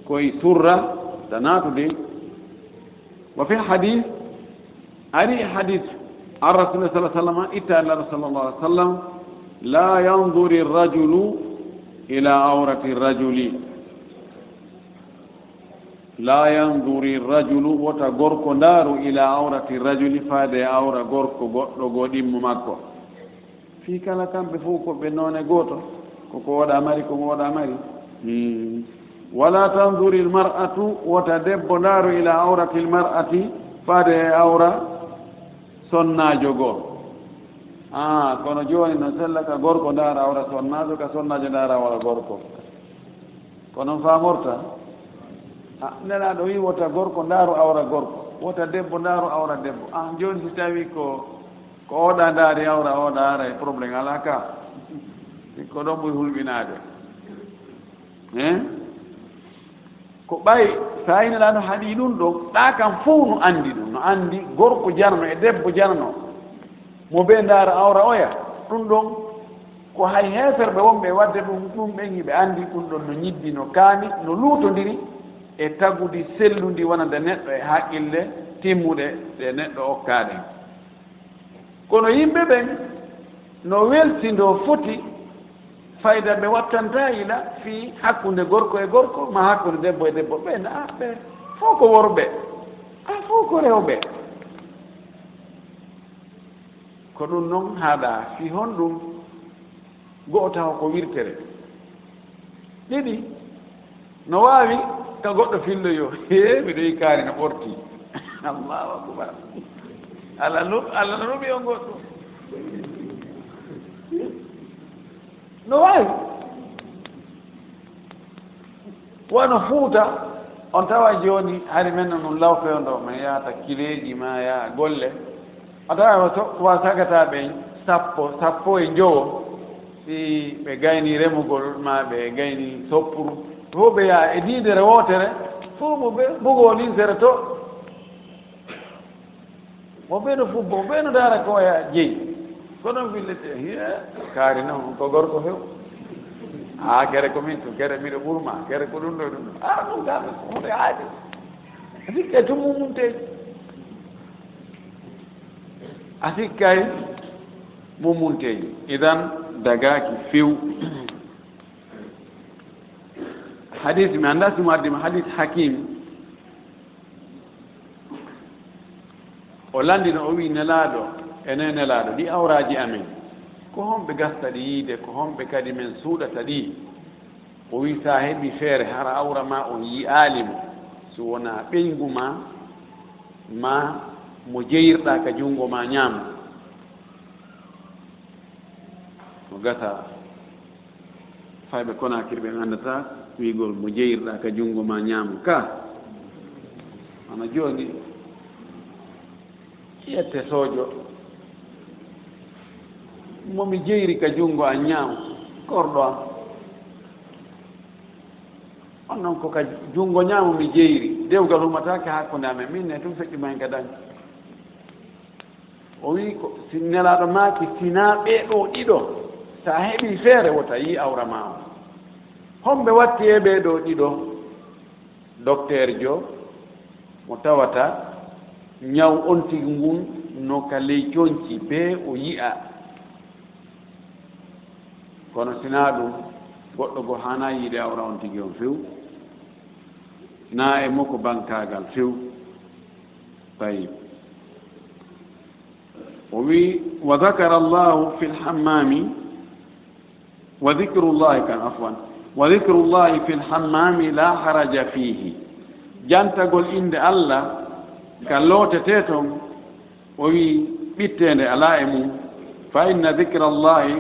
koye surra ta naatude wa fi hadis ari hadis عن رسول الله صلى الله عليه وسلم إتى الله صلى الله عليه وسلم لا ينظر الرجل إلى عورة الرجل لا ينظر الرجل وتغرق نار إلى عورة الرجل فهذا عورة غرق غدم مكو في كلا كان بفوق بنون غوتو كوكو ودا ماري كوكو ودا ماري ولا تنظر المرأة وتدب نار إلى عورة المرأة فهذا عورة sonnaajo goo. A kono jooni no sella ka gorko ndaara wara sonnaajo ka sonnaajo ndaara wara gorko. Ko noon faamorta a ah, nelaaɗo wi wota gorko ndaaru awra gorko. Wota debbo ndaaru awra debbo. A jooni si tawii ko ko oɗa ndaari awra ooɗa ara e probléme alaa ka ko ɗon ɓuri hulɓinaade hein eh? ko ɓay so aynala no haɗii ɗum ɗon ɗaa kam fof no anndi ɗum no anndi gorko jarno e debbo jarno mo ɓee ndaara awra oya ɗum ɗon ko hay heeferɓe wonɓe wadde ɗum ɗum ɓen hiɓe anndi ɗum ɗon no ñibbi no kaani no luutondiri e tagudi sellundi wonande neɗɗo e haqqille timmuɗe ɗe neɗɗo okkaaɗen kono yimɓe ɓen no weltindo foti fayda ɓe wattanta ila fi hakkunde gorko e gorko ma hakkunde debbo e debbo. Ɓe a ɓe fof ko worɓe. A fof ko rewɓe. Ko ɗum noon haaɗa fi hon ɗum go'o tawa ko wirtere. Ɗiɗi no waawi ka goɗɗo filloyo he [laughs] miɗo yi kaari no ɓorti. [laughs] Allahu akbar. Ala lu no luɓi on goɗɗum. no waawi wano fuuta on tawa jooni hari men noon law fewndo ma yahata kileeji ma yaha golle. A tawa wa sagataɓe sappo sappo e jowo si ɓe gayni remugol ma ɓe gayni soppuru. Fof ɓe yaha e diidere wootere fof mo ɓe bogoo linsere to. Mo ɓeeno fubbo ɓeeno daara koya jeyi. ko kono billete hiya kaari noon ko gorko few a gere ko min to gere miɗo ɓurma gere ko ɗum ɗo ɗum. Ɗo a ɗum dami huɗe aade sikka e to mumumteji a sikkay e mumumteji idan dagaki few hadis mi annda simo addima hadis hakim o landino o wi nelaaɗo. ene nelaaɗo ɗi awraaji amen. Ko honɓe gasta ɗi yiide ko honɓe kadi men suuɗata ɗi o wi sa heɓi feere hara awra ma on yi'aali mo so wona ɓeyngu ma ma mo jeyirɗa ka junngo ma ñaama o gasa fayɓe konakir ɓe anndata wiigol mo jeyirɗa ka junngo ma ñaama ka. Ana jooni ƴette soojo momi jeyri ka junngo a ñaam korɗo am. On noon ko ka junngo ñaamo mi jeyri. Dewgal humataka hakkunde amen. Min ne tum feƴƴuma ka dañ o wii ko si nelaaɗo maaki sinaa ɓeeɗo ɗiɗo so a heɓii feere wota yii awra ma o homɓe watti e ɓee ɗo ɗiɗo docteur jo mo tawata ñaw on tigi ngun no ka ley coñci bee o yi'a. kono sinaa ɗum goɗɗo goo haanaa yiide awra on tigi on few naa e makko bankaagal few. Tayib o wii wa dakara allahu fi lhammami wa dicru llahi kan afwan wa dicru llahi fi lhammami la haraja fihi. Jantagol innde allah ka lootete toon o wii ɓitteende alaa e mum. Fa inna dicra allahi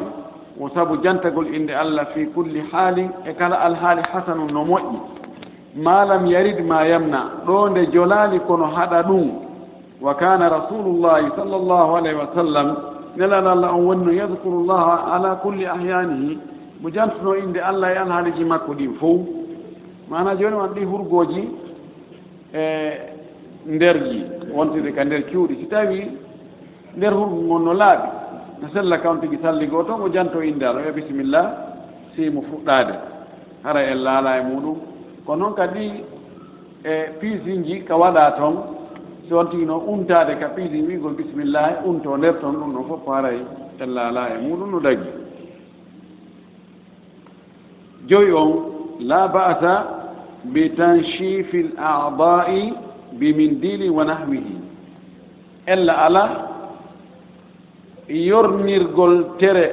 wo sabu jantagol innde allah fi kulli haalin e kala alhaali hasanu no moƴƴi. Ma lam yarid ma yamna ɗo nde jolaali kono haɗa ɗum. Wa kana rasulullahi sall llahu alayhi wa sallam nelan allah on woni no yadkuru llaha ala kulli ahyanihi mo jantuno innde allah e alhaaliji makko ɗin fof mana joni on ɗi hurgoji e nderji wontide ka nder cuuɗi. Si tawi nder hurgo ngon no laaɓi no sella kam tigi salligoo toon o janto innde aɗa wiya bisimillah siimu fuɗɗaade hara en laala e muɗum. Ko noon kadi e piisinji ka waɗa toon so on tigi noon untaade ka piisin wigol bisimillahi unto nder toon ɗum ɗon fof haray en laala e muɗum no dagi joyi on la ba'sa bi tanchifi l a'dai bi mindili wa nahwihi. Ella ala yornirgol tere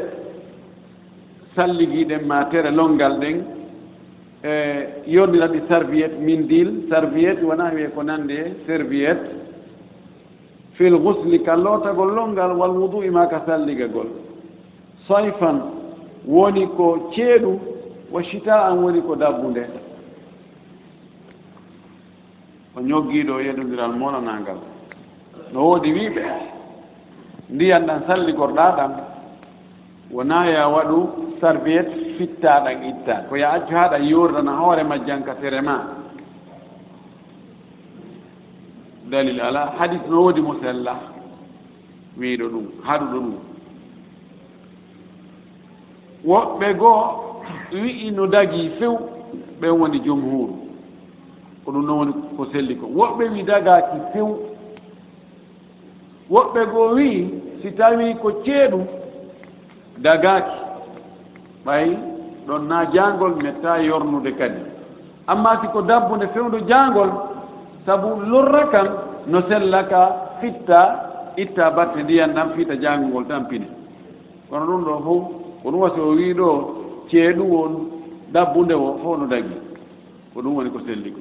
salliguiɗen ma tere longal ɗen e yornira ɗi serviette mindil serviette wona wiye ko nande e serviette. Fil gusli ka lootagol longal wal wudu ima ka salligagol. Sayfan woni ko ceeɗu wa chita an woni ko dabbunde o ñoggiiɗo yeɗondiral molanagal no woodi wiiɓe. ndiyan ɗan salligorɗa ɗan wona ya waɗu sarviyet fitta ɗan itta ko ya accu ha ɗan hoore majjanka tere ma. Dalil ala hadis no woodi mo sella wiiɗo ɗum haɗuɗo ɗum. Woɓɓe goo wi'i no dagi few ɓen woni jomhuru ko ɗum noon woni ko selli ko. Woɓɓe wi dagaki few woɓɓe goo wii si tawii ko ceeɗu dagaaki. Ɓay ɗon naa jaangol metta yornude kadi. Amma si ko dabbunde fewndo jaangol sabu lorra kan no sella ka fitta itta batte ndiyan ɗan fiita jaango ngol tampine kono ɗum ɗo fof ko ɗum wasi o wii ɗo ceeɗu won dabbunde o fof no dagi. Ko ɗum woni ko selli ko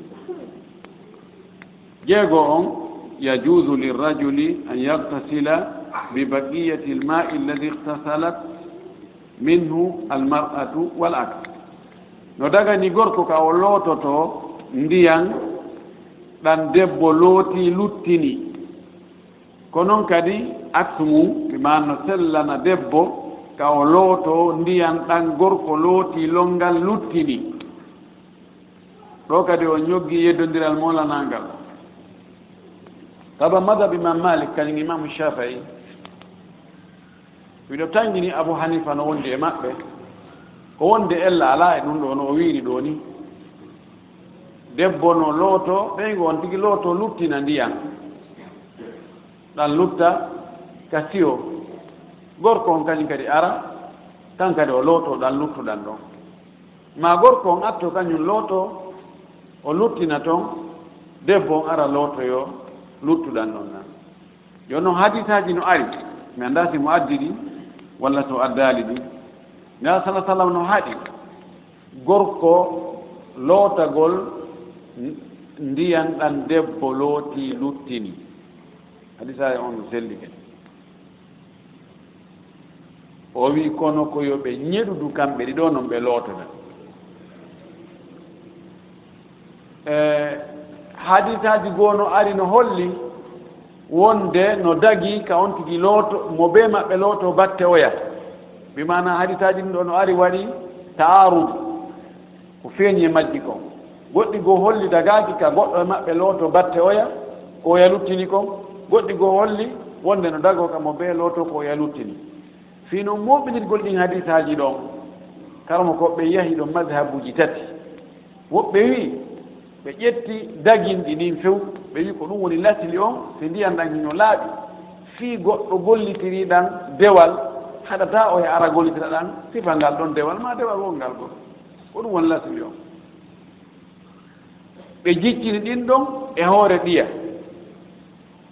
jeego on يجوز للرجل أن يغتسل lmai alladi الذي minhu almar'atu wal aks no dagani gorko ka o loototo ndiyan ɗan debbo looti luttini. Ko noon kadi acte mum ma no sellana debbo ka o looto ndiyan ɗan gorko looti longal luttini. Ɗo kadi o ñoggi yeddondiral molanangal saabu madhab imam malik kañum imamu shafii. Wiɗo tangini abou hanifa no wondi e maɓɓe. Ko wonde ella ala e ɗum ɗo no o wiiri ɗo ni. Debbo no looto ɓeygo on tigi looto luttina ndiyan ɗan lutta ka siyo gorko on kañum kadi ara tan kadi o looto ɗan luttuɗan ɗon. Ma gorko on atto kañum looto o luttina toon debbo on ara lootoyo luttuɗan ɗon nan. Joni noon hadisaji no ari mi annda si mo addi ɗi walla to addaali ɗi. Nela sala sallam no haɗi gorko lootagol ndiyan ɗan debbo looti luttini. Hadisaji on selli ken o wi kono ko yo ɓe ñeɗudu kamɓe ɗiɗo noon ɓe lootata e eh, haditaji goo no ari no holli wonde no dagi ka on tigi looto mo be maɓɓe looto batte oyata mbi mana haditaji ɗum ɗo no ari waɗi taarud ko feeñi e majji kon goɗɗi goo holli dagaaki ka goɗɗo e maɓɓe looto batte oya ko oya luttini kon goɗɗi goo holli wonde no dago ka mo be looto ko oya luttini. Fii noon moɓinirgol ɗin hadisaji ɗon kala mo koɓe yahi ɗo madhabuji tati. Woɓɓe wii ɓe ƴetti daginɗi ɗin few ɓe wi ko ɗum woni latili on so ndiyan ɗan hino laaɓi. Fii goɗɗo gollitiri ɗan dewal haɗata o e ara gollitira ɗan sifa ngal ɗon dewal ma dewal wongal gon ko ɗum woni latili on. Ɓe jiccini ɗin ɗon e hoore ɗiya.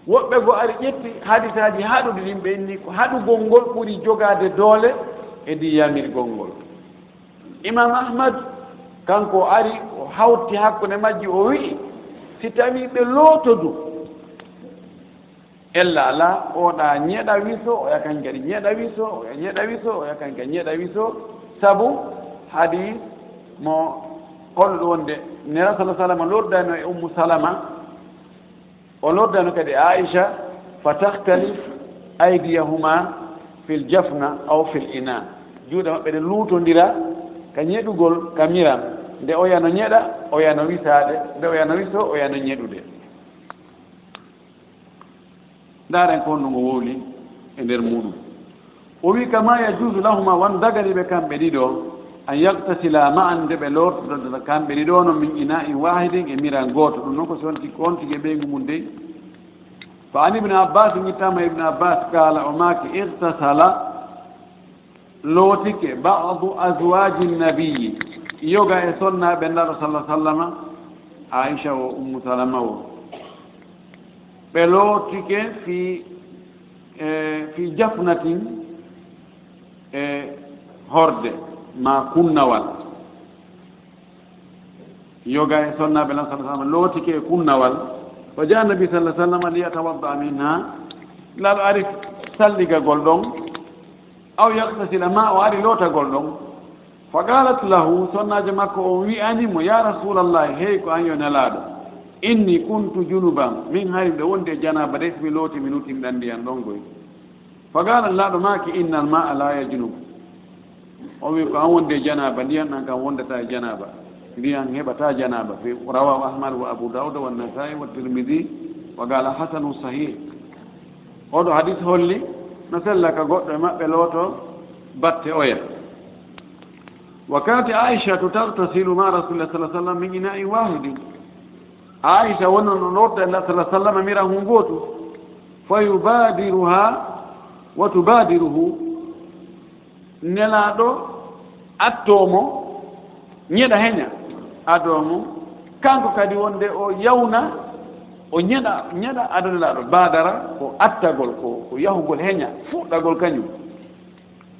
Woɓɓe go ari ƴetti hadisaaji haɗude ɗin ɓe inni ko haɗugol ngol ɓuri jogaade doole e ndiyamirgol ngol. Imam ahmad kanko ari o hawti hakkunde majji o wi'i si tawi ɓe lootodu ella ala oɗa ñeɗa wiso o yakan kadi ñeɗa wiso oya ñeɗa wiso o yakan kadi ñeɗa wiso. Sabu hadi mo holɗo wonde nera sala sallama lordano e ummu salama o lordano kadi e aicha fa tahtalif aydiyahuma fil jafna aw fil ina. Juuɗe maɓɓe ɗe luutodira ka ñeɗugol ka miran. Nde o yano ñeɗa o yano wisaade. Nde o yano wiso o yano ñeɗude ndaren ko honno ngo wowli e nder muɗum. O wi kama yajusu lahuma wan dagani ɓe kamɓe ɗiɗo an yaktasila ma'an nde ɓe lortoɗa kamɓe ɗiɗo no min ina in wahidin e miran gooto. Ɗum noon ko so on tigi e ɓeygu mum dey. Fa an ibne abbas wittama ibne abbas kala o maaki irtasala lootike badu aswaji nabiyi yoga e sonnaɓe ndaɗo sallah sallama aicha o ummu salama o ɓe lootike fi e fi jafnatin e horde ma kunnawal. Yoga e sonnaɓe lan salah sallama lootike e kunnawal. Fa ja nabi sallah sallam liyatawadda min ha laɗo ari salligagol ɗon aw yaktasila ma o ari lootagol ɗon. Fa qalat lahu sonnajo makko on wi'animo ya rasulallah hey ko an yo nelaaɗo. Inni kuntu junuban min hari ɗo wondi e janaba de somi looti mi nutinɗan ndiyan ɗon goy. Fa qala laaɗo maki innal ma a laya junub o wi ko an wondi e janaba ndiyan ɗan kam wondata e janaba. Ndiyan heɓata janaba fe rawahu ahmad wa abou daouda wa nasai wa tirmidi wa qala hasanu sahih. Oɗo hadis holli no sella ka goɗɗo e maɓɓe looto batte oya. Wa wakkati aichatu tartasilu ma rasulillah sa sallam min ina wahidin. Aicha wonno no lorda e allah sa sallam miran hu gootu fa yubadiruha wa tubadiruhu. Nelaɗo attomo ñeɗa heña. Adomo kanko kadi wonde o yawna o ñeɗa ñeɗa adana laaɗo baadara ko attagol ko ko yahugol heña fuɗɗagol kañum.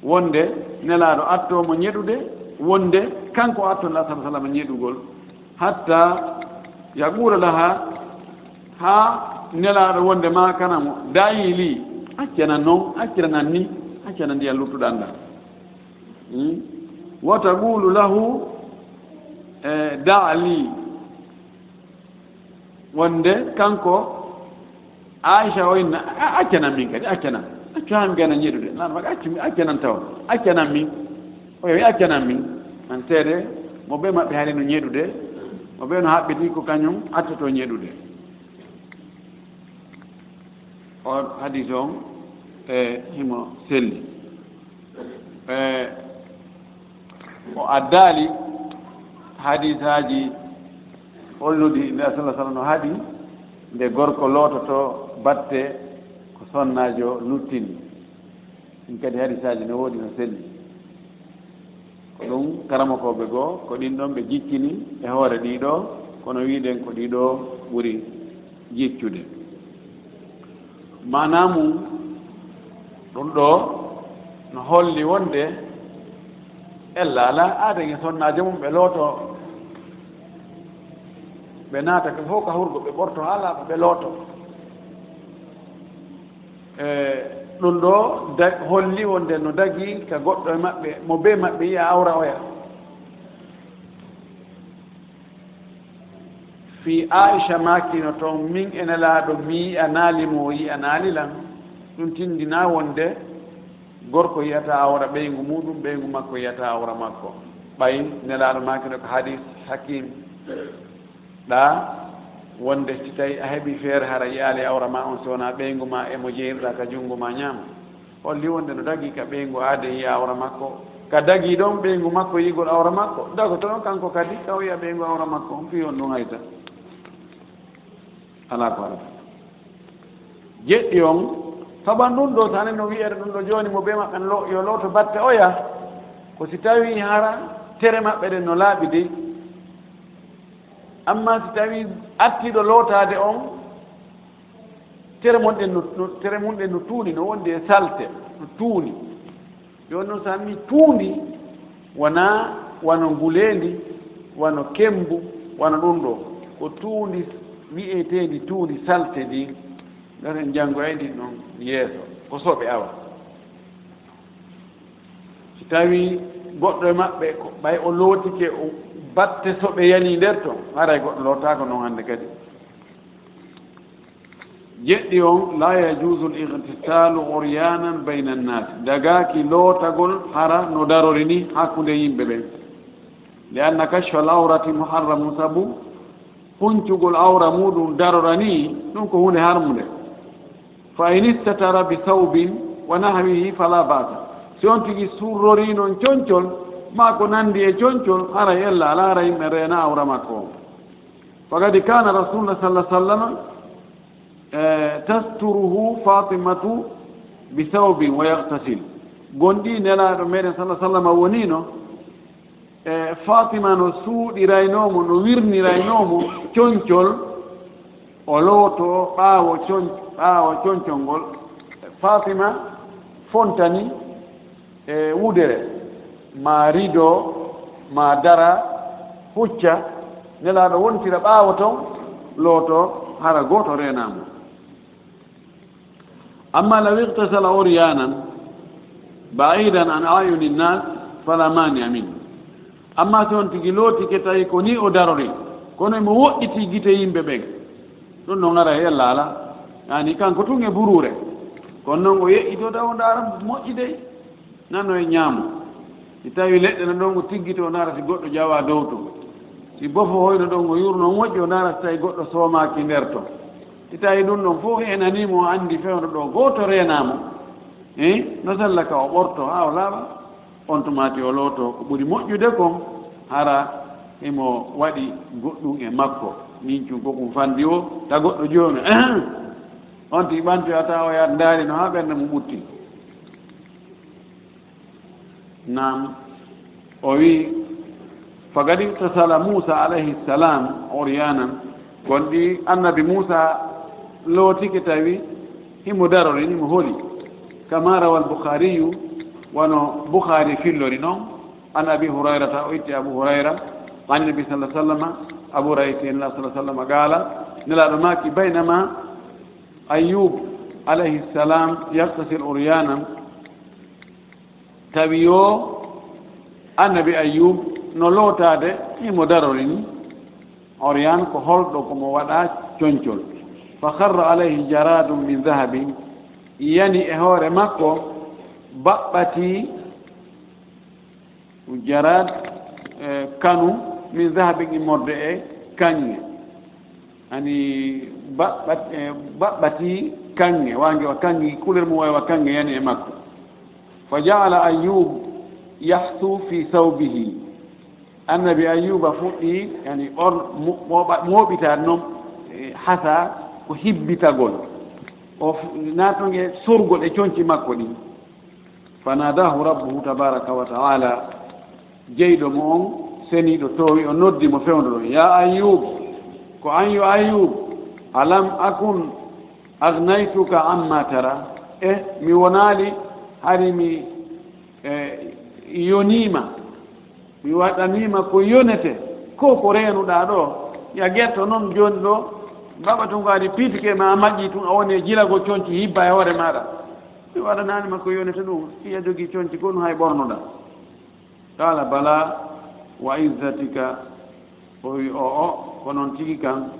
Wonde nelaɗo attomo ñeɗude wonde kanko attonla sa sallam ñeɗugol. Hatta yaɓura laha ha nelaɗo wonde ma kanamo dayili accana noon acciranan ni accana ndiyan luttuɗan ɗa. Hmm? Wata ɓuulu lahu eh, e daali wonde kanko aicha o inna accanan min kadi accanan. Accu accanan ganan yeɗude nan waɗi accumi accanan taw accanan min. O yewi accanan min. An seede mo ɓe maɓɓe haali no ñeeɗude mo ɓe no haɓɓiti ko kañum accato ñeɗude o hadis on e himo selli. E o addaali hadisaji hollude ne sala sallam no haaɗi nde gorko loototo batte ko sonnaajo luttini ɗum kadi hadisaji no woodi no selli. Ko ɗum karamakooɓe goo ko ɗin ɗon ɓe jikkini e hoore ɗii ɗoo kono wiiɗen ko ɗii ɗoo ɓuri jiccude manamu ɗum ɗo no holli wonde ella ala aada e sonnaajo mum ɓe looto ɓe naata fof ka hurgo ɓe ɓorto haa laaɓa ɓe looto. E ɗum ɗo da holli wonde no dagi ka goɗɗo e maɓɓe mo bee maɓɓe yiya awra oya. Fi aicha makino toon min ene laaɗo mi yi'a naalimo o yi'a naalilan ɗum tindina wonde gorko yiyata awra ɓeygu muɗum ɓeygu makko yiyata awra makko. Ɓayin nelaaɗo makino ko hadis hakim. ɗa wonde si tawi a heeɓi feere hara yaali awra ma on sowona ɓeygu ma emo jeyirɗa ka junngo ma ñaama. Holli wonde no dagi ka ɓeygu aade yi awra makko. Ka dagi ɗon ɓeygu makko yigol awra makko. Dago to ɗon kanko kadi taw yiya ɓeygu awra makko on pi on ɗum hayta ala ko alata jeɗɗi on saban ɗum ɗo tane no wiyere ɗum ɗo jooni mo be maɓɓe yo looto batte oya ko si tawi hara tere maɓɓe ɗen no laaɓi dey amma si tawi artiiɗo lootaade on tere monɗen no tere monɗen no tuuni no wondi e salte no tuuni. Jooni noon so ammi tuundi wonaa wano nguleendi wano kembu wano ɗum ɗo. Ko tuundi wi'etendi tuundi salte ndi ndaten janngoyndi e noon yeeso ko soɓe awa. Si tawii goɗɗo e maɓɓe ko ɓay o lootike o batte so ɓe yani nder toon haray goɗɗo lootaako noon hannde kadi. Jeɗɗi on la yajusu l igtisalu oryanan bayna annasi dagaaki lootagol hara no darori ni hakkunde yimɓe ɓen. Li anna kashfa l awrati muharramu sabu huncugol awra muɗum darora ni ɗum ko hunde harmude fa in istatara bi sawbin wa nahwihi fala basa. so on tigi surrori noon concol ma ko nanndi e coñcol aray yella ala ara yimɓe reena awra makko. On fakadi kana rasulullah sallah sallama e, tasturuhu fatimatu bi sawbin wa yahtasil gonɗi nelaɗo meɗen sallah sallam wonino e fatima no suuɗiraynomo no wirniraynomo coñcol o looto ɓaawo coñ ɓaawo coñcol ngol fatima fontani e wudere. Ma rido ma dara hucca nelaaɗo wontira ɓaawo ton looto hara gooto renamo amma law igtasala oryanan baidan an ayuni nnas fala mania min. Amma toon tigi lootike tawi ko ni o darori kono mo woɗɗiti gite yimɓe ɓen ɗum no ara he laala. Yani kanko tun e buruure. Kono noon o yeƴƴito taw o ndaara moƴƴi dey. nano e ñaamo. Si tawi leɗɗe no ɗon ko tiggito o naara si goɗɗo jawa dow to. Si bofo hoyno ɗon o yurno moƴƴi o naara si tawi goɗɗo soomaki nder to. Si tawi ɗum ɗon fof enanimo o anndi fewno ɗo gooto reenamo e eh, no salla ka o ɓorto haa o laaɓa on tumati o looto. Ko ɓuri moƴƴude kon hara emo waɗi goɗɗum e makko. Min cum ko ɗum fanndi o ta goɗɗo jooni [coughs] on tigi ɓantoyata o yahat ndaari no haa ɓernde mo ɓutti. nam o wi faqad iktasala musa alayhi salam oryanan gonɗi annabi musa lootike tawi himo darori nimo holi. Kama rawa albukhariyu wano bukhari fillori noon an abi hurayrata o itti abou hurayra. An nabi sallah sallam abou rayti sa sallam gaala. Nelaɗo maki baynama ayub alayhi salam yaktasir oryanan tawi yo annabi ayub no lootaade imo darori ni oryan ko holɗo komo waɗa coñcol. Fa harra alayhi jaradum min dahabin yani e hoore makko baɓɓati jarad e, kanu min dahabin immorde e, e kaŋŋe ani e, baɓɓati kaŋŋe wange wa kanŋe couleur mo wawi wa kaŋŋe yani e makko. fa jaala ayub yahtu fi ثوبه annabi ayuba fuɗɗi yani on mooɓitaa noon e, hasa ko hibbitagol. O natonge sorgol e coñci makko ɗi. Fa nadahu rabbuhu tabaraka wa taala jeyɗo mo on seniiɗo toowi o noddi mo fewndo ɗon ya ayub ko an yo ayub alam akun agnaytuka amma tara? E mi wonaali hari mi e, yonima. Mi waɗaniima ko yonete. Ko ko reenuɗaa ɗo ya gerto noon jooni ɗo mbaɓa tun ko adi piitike ma maƴƴii tun a woni e jilago coñci hibba e hoore maɗa. Mi waɗanaanima ko yonete ɗum iya jogii coñci ko ɗum hay ɓornoɗa qala bala wa izzatika o wi o o ko noon tigi kan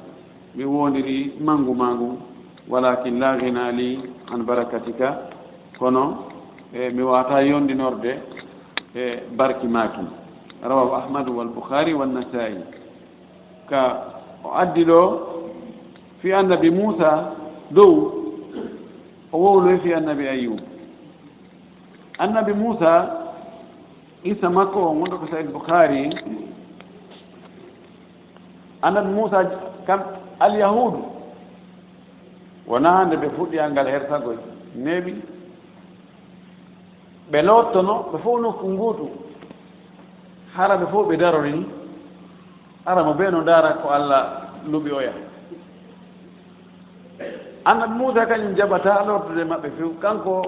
mi wondiri mangu ma ngu walakin la hina li an barakatika. Kono e mi wata yondinorde e barki maki rawahu ahmadu walboukhari wannasai ka o addi ɗo fi annabi moussa dow o wowloy e fi annabi ayub annabi moussa isa makko o gonɗo ko sahih boukhari annabi moussa kam alyahudu wona hande ɓe fuɗɗi angal hersagoy neeɓi. ɓe lottono ɓe fof nokku nguuɗu hara ɓe fof ɓe darori ni. Arama ɓe no dara ko allah luɓi oya annabi muusa kañum jaɓata lottude maɓɓe few kanko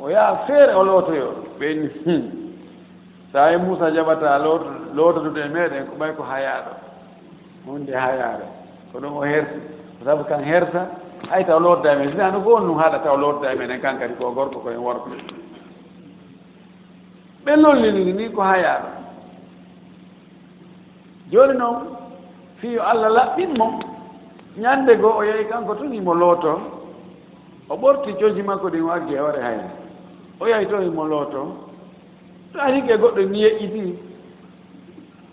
o yaha feere o lootoyo. Ɓeni hmm. so yi muusa jaɓata lootodude e meɗen ko ɓay ko hayaɗo hunde hayaɗo ko ɗum o hersi sabu kan hersa hay taw lottodami sinano goon num haɗa taw lottodami kan kadi ko gorko koyen worko ɓe leligi ni ko haa yaaro jooni noon fiyo allah laɓɓinmo ñannde goo o yehi kanko tun imo looto o ɓorti coji makko ɗin o aggi e ware hayre o yahi to imo looto to arike goɗɗo ni yeƴƴiti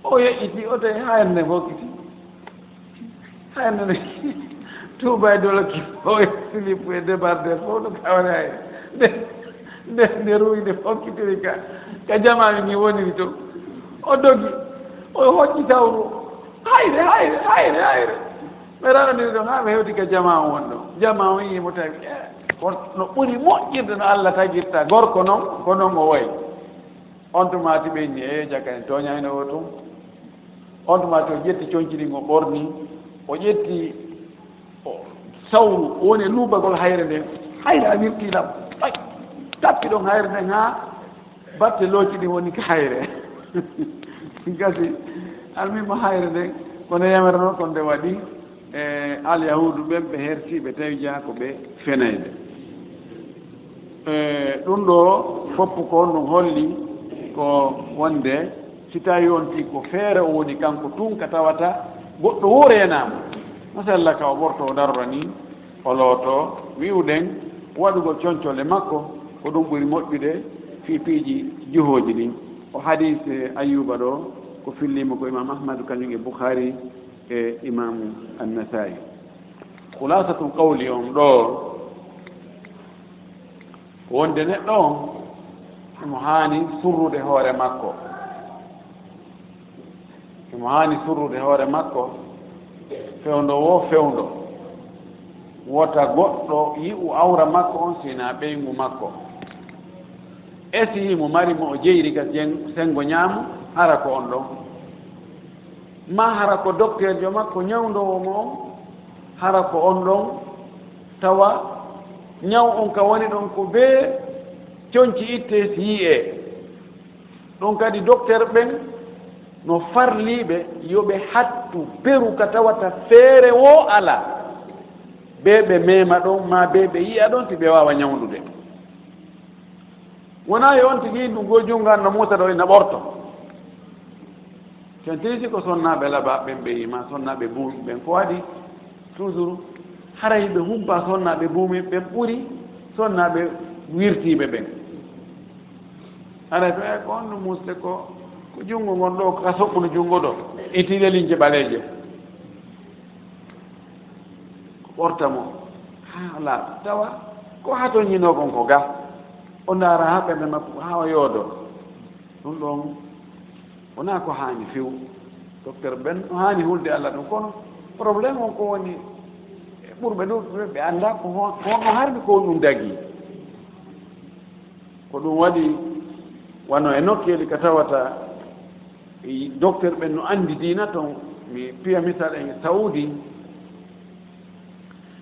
o yeƴƴiti o tawi hayre nde hokkiti hayre nde tuuba e dolo kifo e silipu e débarde fof ɗo kaware hayre nde nde ruwi nde hokkitiri ka ka jamami ni woniri to. O dogi o hoƴƴi tawru. Hayre hayre hayre hayre. Mi ranodiri ɗon ha mi hewti ka jama o won ɗo jama o yimo tawi e, no ɓuri moƴƴirde no allah tagirta. Gorko noon ko noon o wayi. On tumati ɓenni e jakane toñayno o tun. On tumati o ƴetti coñciɗin o ɓorni. O ƴetti sawru woni e luubagol hayre nden hayre a wirtilam tappi ɗon hayre nden ha batte looci ɗin woni ko hayre. [laughs] Gasi almima hayre nden kono yamere noon kon nde waɗi e alyahudu ɓen ɓe hertiɓe tawi jeya ko ɓe fenayde. E ɗum ɗo foppu ko on ɗum holli ko wonde si tawi wonti ko feere o woni kanko tun ka tawata goɗɗo wo reenama masalla ka o ɓorto o darora ni o looto wiwɗen waɗugol coñcole makko ko ɗum ɓuri moƴƴude fii piiji juhooji ɗin. O hadis eh, ayuba ɗo ko fillima ko imam ahmadou kañum e boukhari e imamu annasai hulasatum qawli on ɗo wonde neɗɗo on omo haani surrude hoore makko. Omo haani surrude hoore makko fewndo wo fewndo wota goɗɗo yi'u awra makko on sina ɓeyngu makko. esi mo mari mo o jeyri ga sengo ñaamu hara ko on ɗon. Ma hara ko docteur jo makko ñawdowo mo on hara ko on ɗon. Tawa ñaw on ka woni ɗon ko bee coñci itte si yiyee ɗum kadi docteur ɓen no farliiɓe yo ɓe hattu peru ka tawata feere wo alaa bee ɓe meema ɗon ma bee ɓe yiya ɗon si ɓe waawa ñawndude wona yo on tigi ɗum goo jungan no muusa ɗo ina ɓorto. Sen tigi ko sonnaɓe laɓa ɓen ɓe yima sonnaɓe buumi ɓen ko waɗi toujours haray ɓe humpa sonnaɓe buumi ɓen ɓuri sonnaɓe wirtiɓe ɓen. Haray to e ko on no musde ko ko junngo ngon ɗo ka soɓɓuno junngo ɗo itiɗelinje ɓaleeje. Ko ɓorta mo ha laaɓa tawa ko hato ñinokon ko ga o ndaara ha ɓernde makko ha o yoodo. Ɗum ɗon wonaa ko haani few docteur ɓen no haani hulde allah ɗum kono. Probléme on ko woni e ɓurɓe ɗuɓɓe ɓe annda ko honno harmi ko woni ɗum dagii. Ko ɗum waɗi wano e nokkeeli ka tawata e docteur ɓen no anndi diina toon mi piya misal en saudi.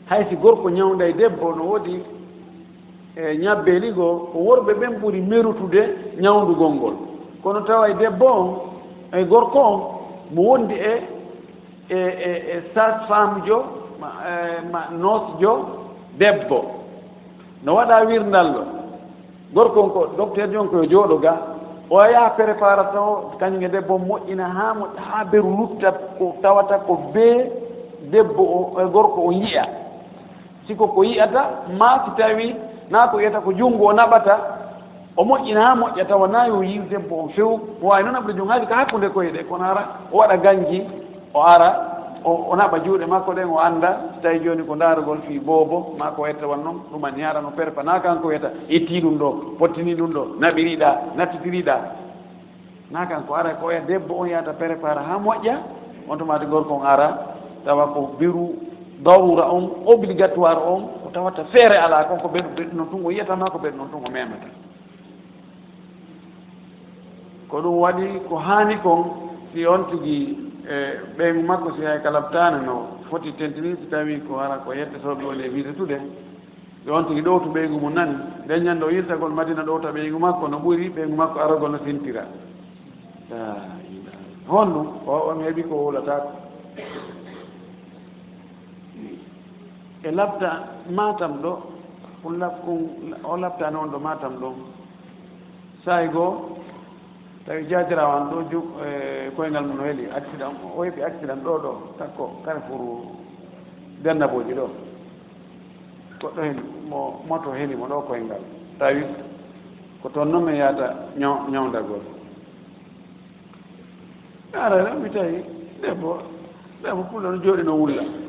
Hay si gorko ñawnda e debbo no woodi e ñabbeeli goo ko worɓe ɓen ɓuri merutude ñawndugol ngol. Kono tawa e debbo on e gorko on mo wondi e e e, e sage femme jo e, ma noce jo debbo. No waɗa wirndal ɗo. Gorko on ko docteur jon koyo jooɗo ga o yaha préparation o kañum e debbo moƴƴina haa mo haa beru lutta ko tawata ko bee debbo o e gorko o yiya siko ko yiyata ma si tawii naako yiyata ko junngo o naɓata o moƴƴina haa moƴƴa tawa naa yo yiw debbo on few. O waawi noon aɓde jung haali ko hakkunde koye ɗe kono ara o waɗa ganji o ara o naɓa juuɗe makko ɗen o annda. So tawi jooni ko ndaarugol fii boobo maa ko wetta wan noon ɗuman yarano perpa. Naa kanko wiyata ittii ɗum ɗo pottini ɗum ɗo naɓiriiɗaa nattitiriiɗaa naa kanko ara ko oya debbo on yahata prépare haa moƴƴa on tumaade gorko on ara tawa ko biru darura on obligatoire on tawata feere alaa kon ko ɓen noon tun o yiyatama ko ɓen noon tun o memata ko ɗum waɗi ko haani kon si on tigi e ɓeygu makko si hay kalaptaane no foti tentini so tawi ko ara ko yettotooɓe woni e wiitetude yo on tigi ɗowtu ɓeygu mum nani nden ñande o yirtagol madina ɗowta ɓeygu makko no ɓuri ɓeygu makko aragol no sintira. Hon ɗum o on heeɓi ko wulatako e labta matam ɗo o labkon o labtani on ɗo matam ɗon sahi goo tawi jaadirawan ɗo ju e koyngal mum no heeli accident o heɓi accident ɗo ɗo takko carrefour bernaboji ɗo. Goɗɗo heli mo moto heli mo ɗo koyngal. Tawi ko toon noon min yahata ñawdagol ara mi tawi debbo debbo pulla no jooɗi no wulla.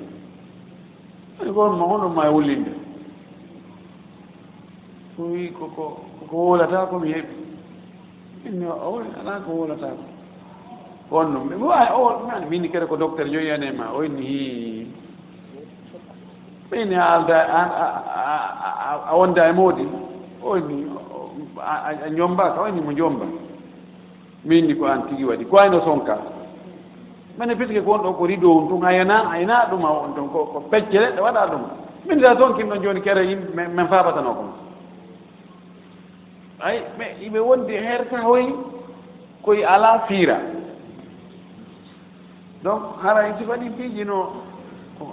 ani ko ma hono ma wullinde. So wi koko ko wolata komi heɓi. Inni o ala ko wolata ko. On noon ɓe wawi o an minni kede ko docteur joyiyani ma o inni hi. Ɓeyni a alda a wonda e moodi o inni a jombaka o inni mo jomba minni ko an tigi waɗi. Ko ayno sonka? mane piske ko won ɗo ko rido on tun ayana ayana ɗum a on ton ko pecce ɗe waɗa ɗum. Min da toon kimɗon jooni kere yimɓe min fabatano kon ay mais yimɓe wondi herta hoy koye ala fiira. Donc haray si waɗi piiji no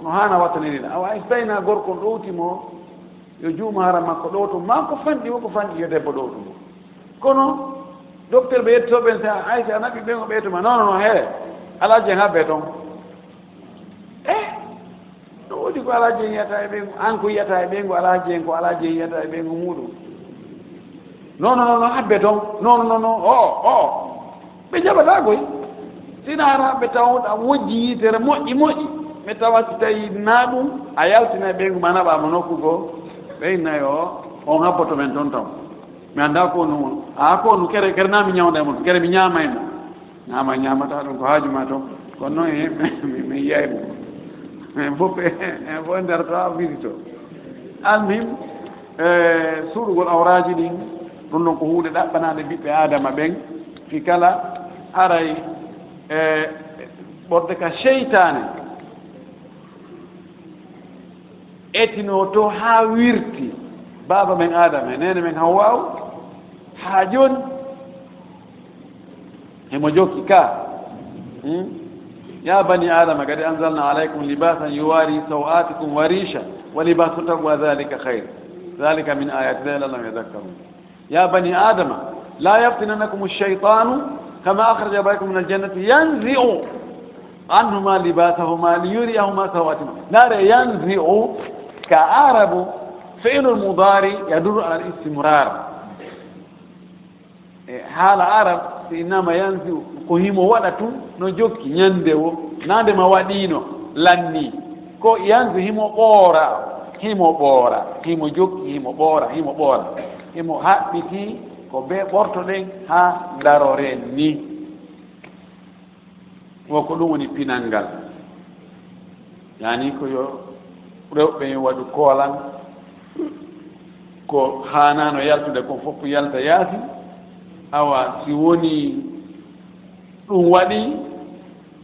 no hana wattanirina awa so tawina gorko on ɗowtimo yo juuma hara makko ɗowtum ma ko fanɗi wo ko fanɗi yo debbo ɗowtumo. Kono docteur ɓe yettoɓen sa aysa anaɓi ɓen o ɓeytuma. Non non heere ala jeng ha bee ɗon eh no woodi ko ala jeng yiyata e ɓeygu an ko yiyata e ɓeygu ala jeng ko ala jeng yiyata e ɓeygu muɗum. Non non non habbe ɗon non non non o o. Ɓe jaɓata koy. Sina ara ɓe tawa moƴƴi yitere moƴƴi moƴƴi. Mi tawa si tawi na ɗum a yaltina e ɓeygu ma naɓama nokku goo ɓeynayi o on habboto men toon taw. Mi annda ko nu a ko nu kere kere na mi ñawnda e mon kere mi ñamaymo e ñaama ñaamata ɗum ko haajuma to. Kono noon e min yiyay ɗum [laughs] min e fof en fof nderta wiri to. Almim suuɗugol awraji ɗin ɗum ɗon ko huunde ɗaɓɓanade ɓiɓɓe adama ɓen. Fi kala aray e ɓorde ka cheytane etino to haa wirti. Baaba men adama e nene men haw waaw. Haa jooni hemo jokki ka ya bani adama kadi anzalna alaykum libasan yuwari sawatikum wa risha wa libasu taqwa dhalika hayre dhalika min ayati llahi lallam yadakkarun يا بني آدم لا يفتننكم الشيطان كما أخرج أباكم من الجنة ينزع عنهما لباسهما ليريهما سواتهما نار e haala arab so innama yansi ko himo waɗa tun no jokki ñande wo. Nande ma waɗino lanni. Ko yansi himo ɓoora himo ɓoora himo jokki himo ɓoora himo ɓoora. Himo haɓɓiti ko be ɓorto ɗen ha daroren ni. Wo ko ɗum woni pinal ngal yani ko yo rewɓe yo waɗu koolan ko haanano yaltude kon fof yalta yaasi. awa si woni ɗum waɗi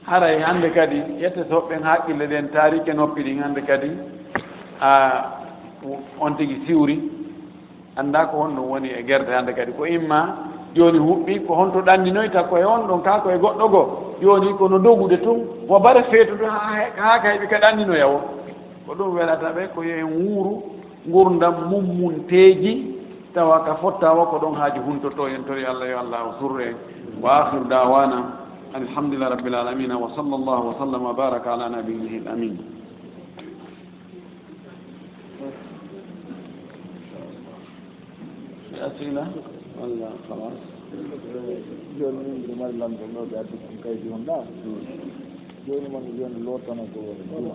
haray hannde kadi yettatoɓɓen haqqille ɗen taarike noppi ɗin hannde kadi a on tigi siwri annda ko honɗum woni e gerde hannde kadi. Ko imma jooni huɓɓi ko honto ɗanninoyta koye on ɗon ka koye goɗɗo goo jooni kono dogude tun wobare feetude haa kayɓe ka ɗanninoya o ko ɗum welata ɓe ko yo en wuuru ngurdam mummunteeji tawa ka fottawa ko ɗon haaji huntoto en tori allah yo allah o surre wa ahiru dawana alhamdulillah rabbil alamina wa sall llahu wa sallam wa baraka ala nabiyihi l amin asila walla halas joni min mbiɗo mari lamdo ɗo ɓe addi kon kaydi on ɗa joni man joni lotana ko juma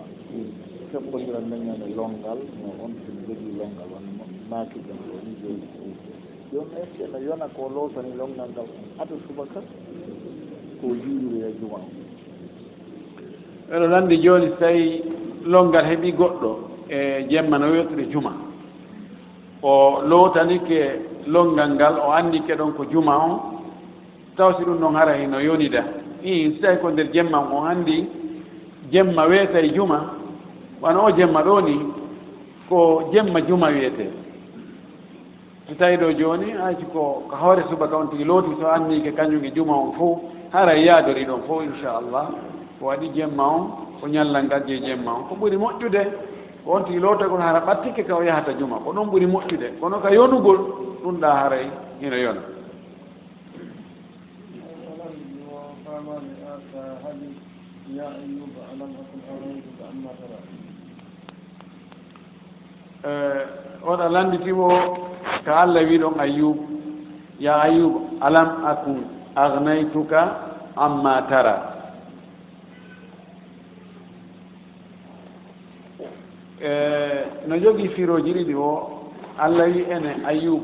keɓɓodiran leñande longal no on sin jogui longal wonno naaki ɗum woni joni joni est ce que no yona ko lootani longal ngal ado subaka ko yiiroya e juma. O eɗo landi joni so tawi longal heeɓi goɗɗo e jemma no yewtere juma. O lootanike longal ngal o andike ɗon ko juma on taw si ɗum ɗon hara hino yonida i so tawi ko nder jemma o anndi jemma weeta e juma wano o jemma ɗo ni ko jemma juma wiyetee so tawi ɗo jooni haysi ko ko hoore subaka on tigi looti so anni ke kañum e juma on fof hara yaadori ɗon fof inchallah. Ko waɗi jemma on ko ñallal ngal je jemma on. Ko ɓuri moƴƴude on tigi looto kono hara ɓattike ka o yahata juma. Ko ɗon ɓuri moƴƴude kono ka yonugol ɗum ɗa haray hino yona. Eh, Oɗa landitimo ko allah wi ɗon ayub ya ayub alam akun agnaytuka amma tara? Eh, no jogii firoji ɗiɗi o allah wi ene ayub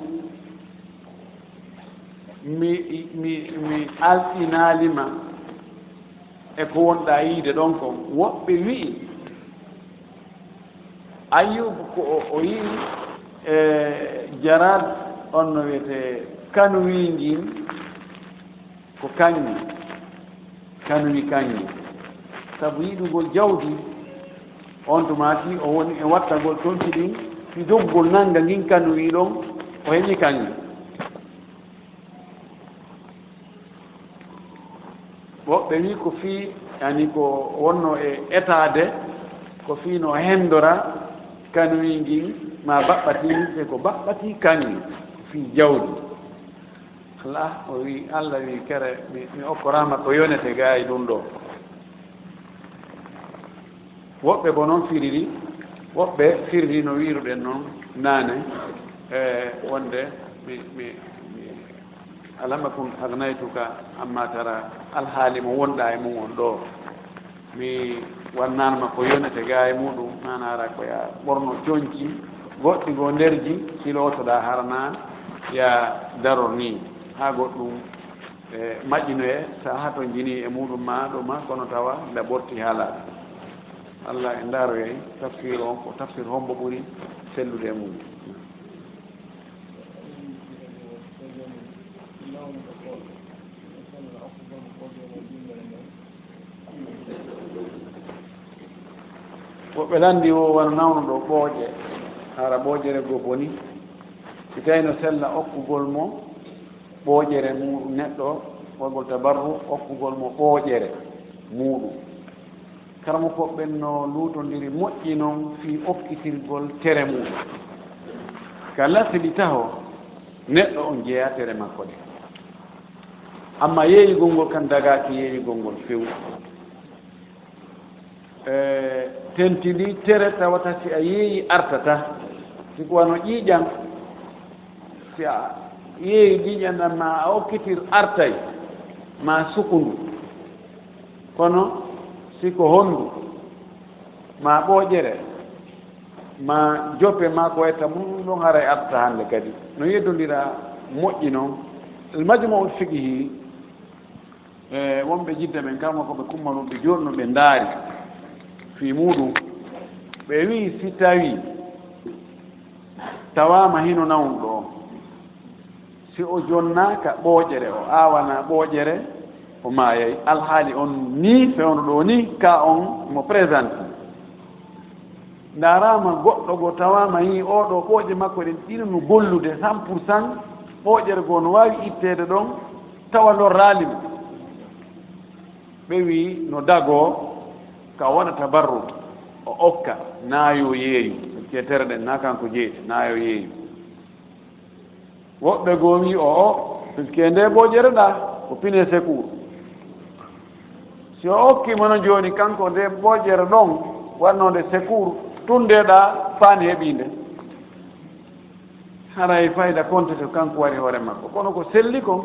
mi mi mi alɗinaalima e ko wonɗa yiide ɗon ko woɓɓe wi'i. Ayub ko o yii e jarat on no wiyete kanwi ndin ko kañi kanuwi kañi sabu yiɗugol jawdi on tumati o woni e wattagol tonti ɗin si doggol nannga ngin kanuwi ɗon o heɓi kañi woɓɓe wi ko fii yani ko wonno e état ko fii no hendora kanuyi ngin. ma baɓɓatii te ko baɓɓatii kaŋŋe fii jawdi. Ala o wi allah wi kere mi okkorama ko yonete gaa e ɗum ɗo. Woɓɓe bo noon firiri woɓɓe firiri no wiiruɗen noon naane e wonde mi mi mi alama kum agnaytuka amma tara alhaali mo wonɗa e mum on ɗo. Mi wannanma ko yonete gaa e muɗum nanara koya ɓorno coñci goɗɗi go nderji silotoɗa harana ya daror ni. Ha goɗɗum e maƴƴinoye so haa to jini e muɗum ma ɗo ma kono tawa nde ɓorti haalaaɓe allah e ndaaroye tafsir on ko tafsir hombo ɓuri sellude e mum woɓɓe lanndi o wano nawno ɗo ɓooƴe. hara ɓooƴere goo boni. Si tawi no sella okkugol mo ɓooƴere muɗum neɗɗo ɓoygol tabarru okkugol mo ɓooƴere muɗum. Karamo koɓɓen no luutondiri moƴƴi noon fii okkitirgol tere muɗum ka lasili taho neɗɗo on jeeya tere makko ɗe amma yeeyigol ngol kan dagaaki yeeyigol ngol fewu. Eh, tenti ndi tere tawata si a yeeyi artata. Siko wano ƴiiƴan si a yeeyi ƴiiƴan ɗan ma a okkitir artay ma sukundu. Kono siko honndu ma ɓooƴere ma joppe ma ko wayta mum ɗon hara e artata hannde kadi. No yeddondira moƴƴi noon. Majmau fiqihi e wonɓe jidda ɓen kamma ko ɓe kummanum jooni no ɓe ndaari. fi muɗum ɓe wii si tawi tawama hino nawum ɗo. Si o jonnaka ɓooƴere o aawana ɓooƴere o maayay alhaali on ni fewno ɗo ni ka on mo présente. Ndaarama goɗɗo go tawama yi oɗo ɓooƴe makko ɗen ɗinno gollude cent pour cent ɓooƴere goo no waawi ittede ɗon tawa lorraali mo. Ɓe wii no dagoo so waɗa tabarru o okka naayo yeeyu cetere ɗen na kanko jeeɗi naayo yeeyu. Woɓɓe goomi o o puisque nde boƴereɗa ko pine secour si o okkima no jooni kanko nde boƴere ɗon waɗnode secour tundeɗa faani heɓinde haray e fayda kontete kanko wari hoore makko. Kono ko selli kon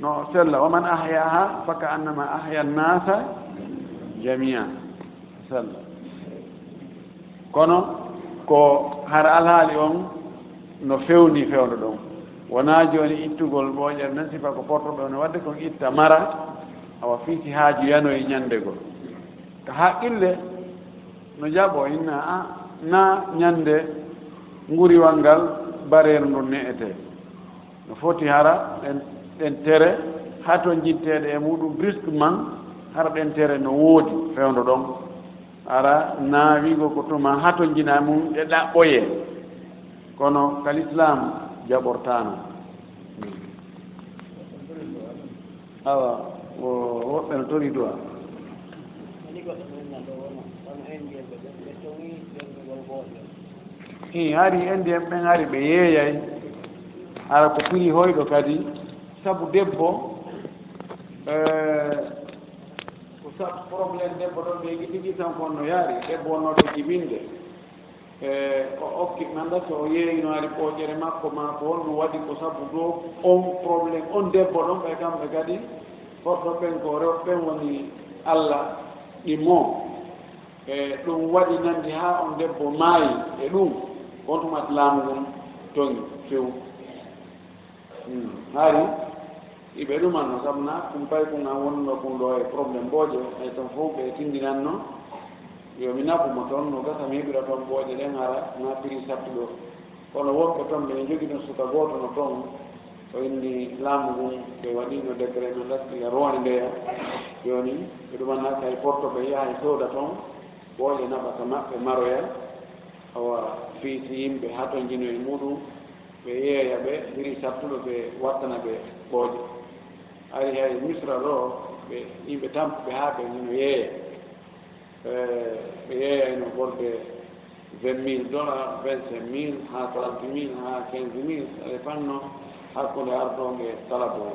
no sella waman ahyaha faka annama ahya nnasa jamia sallam. Kono ko hara alhaali on no fewni fewndo ɗon wonaa jooni ittugol ɓooƴere nan sifa ko portoɗo ne wadde kon itta mara awa fiiti haaju yanoye ñanndegol ko haqqille no jaɓo inna a na ñannde nguriwal ngal bareeru ndu ne'etee no foti hara ɗen ɗen tere haa to jitteeɗe e muɗum risque hara ɗen tere no woodi fewndo ɗon. ara naawigo ko tuma hato jina mum ɗe ɗaɓɓoye. Kono kal islam jaɓortaano awa o woɓɓe no tori duwa i hari enndi en ɓen ari ɓe yeeyay ara ko puri hoyɗo kadi. Sabu debbo eh, sat probléme debbo ɗon ɓe gidi tan kon no yaari. Debbo wonnoɗo jibinde. E o okki nanda so o yeeyinoari ɓooƴere makko ma ko honɗum waɗi ko sabu do on probléme on debbo ɗon ɓe kamɓe kadi hoɗɗo ɓen ko rew ɓen woni allah ɗimmo e ɗum waɗi nandi haa on debbo maayi e ɗum wontumat laamu ngun toŋi few hmm, haari iɓe ɗumanno sabna ɗum pay kun an wonno kun ɗo e probléme mbooje ay ton fof ɓe tindinanno yo mi nafumo toon no gasa mi heɓira toon mbooje ɗen ara na prix sattu ɗo. Kono wonɓe toon mbiɗen jogi ɗon suka gooto no toon o inni laamu ngun ɓe waɗino degré no latti e roone ndeya. Joni ɓe ɗumanna kay porto ɓe yaha e sooda toon ɓooje naɓata maɓɓe maroya awa fiisi yimɓe haa to jino e muɗum ɓe yeeya ɓe ɓiri sattuɗo ɓe wattana ɓe ɓooje ari hay misra ɗo ɓe yimɓe tampuɓe haa ɓe hino yeeya. Ɓe yeeyayno ɓorde vingt mille dollar vingt cinq mille haa trente mille haa quinze mille aɗa e fanno hakkunde ardoonde talabo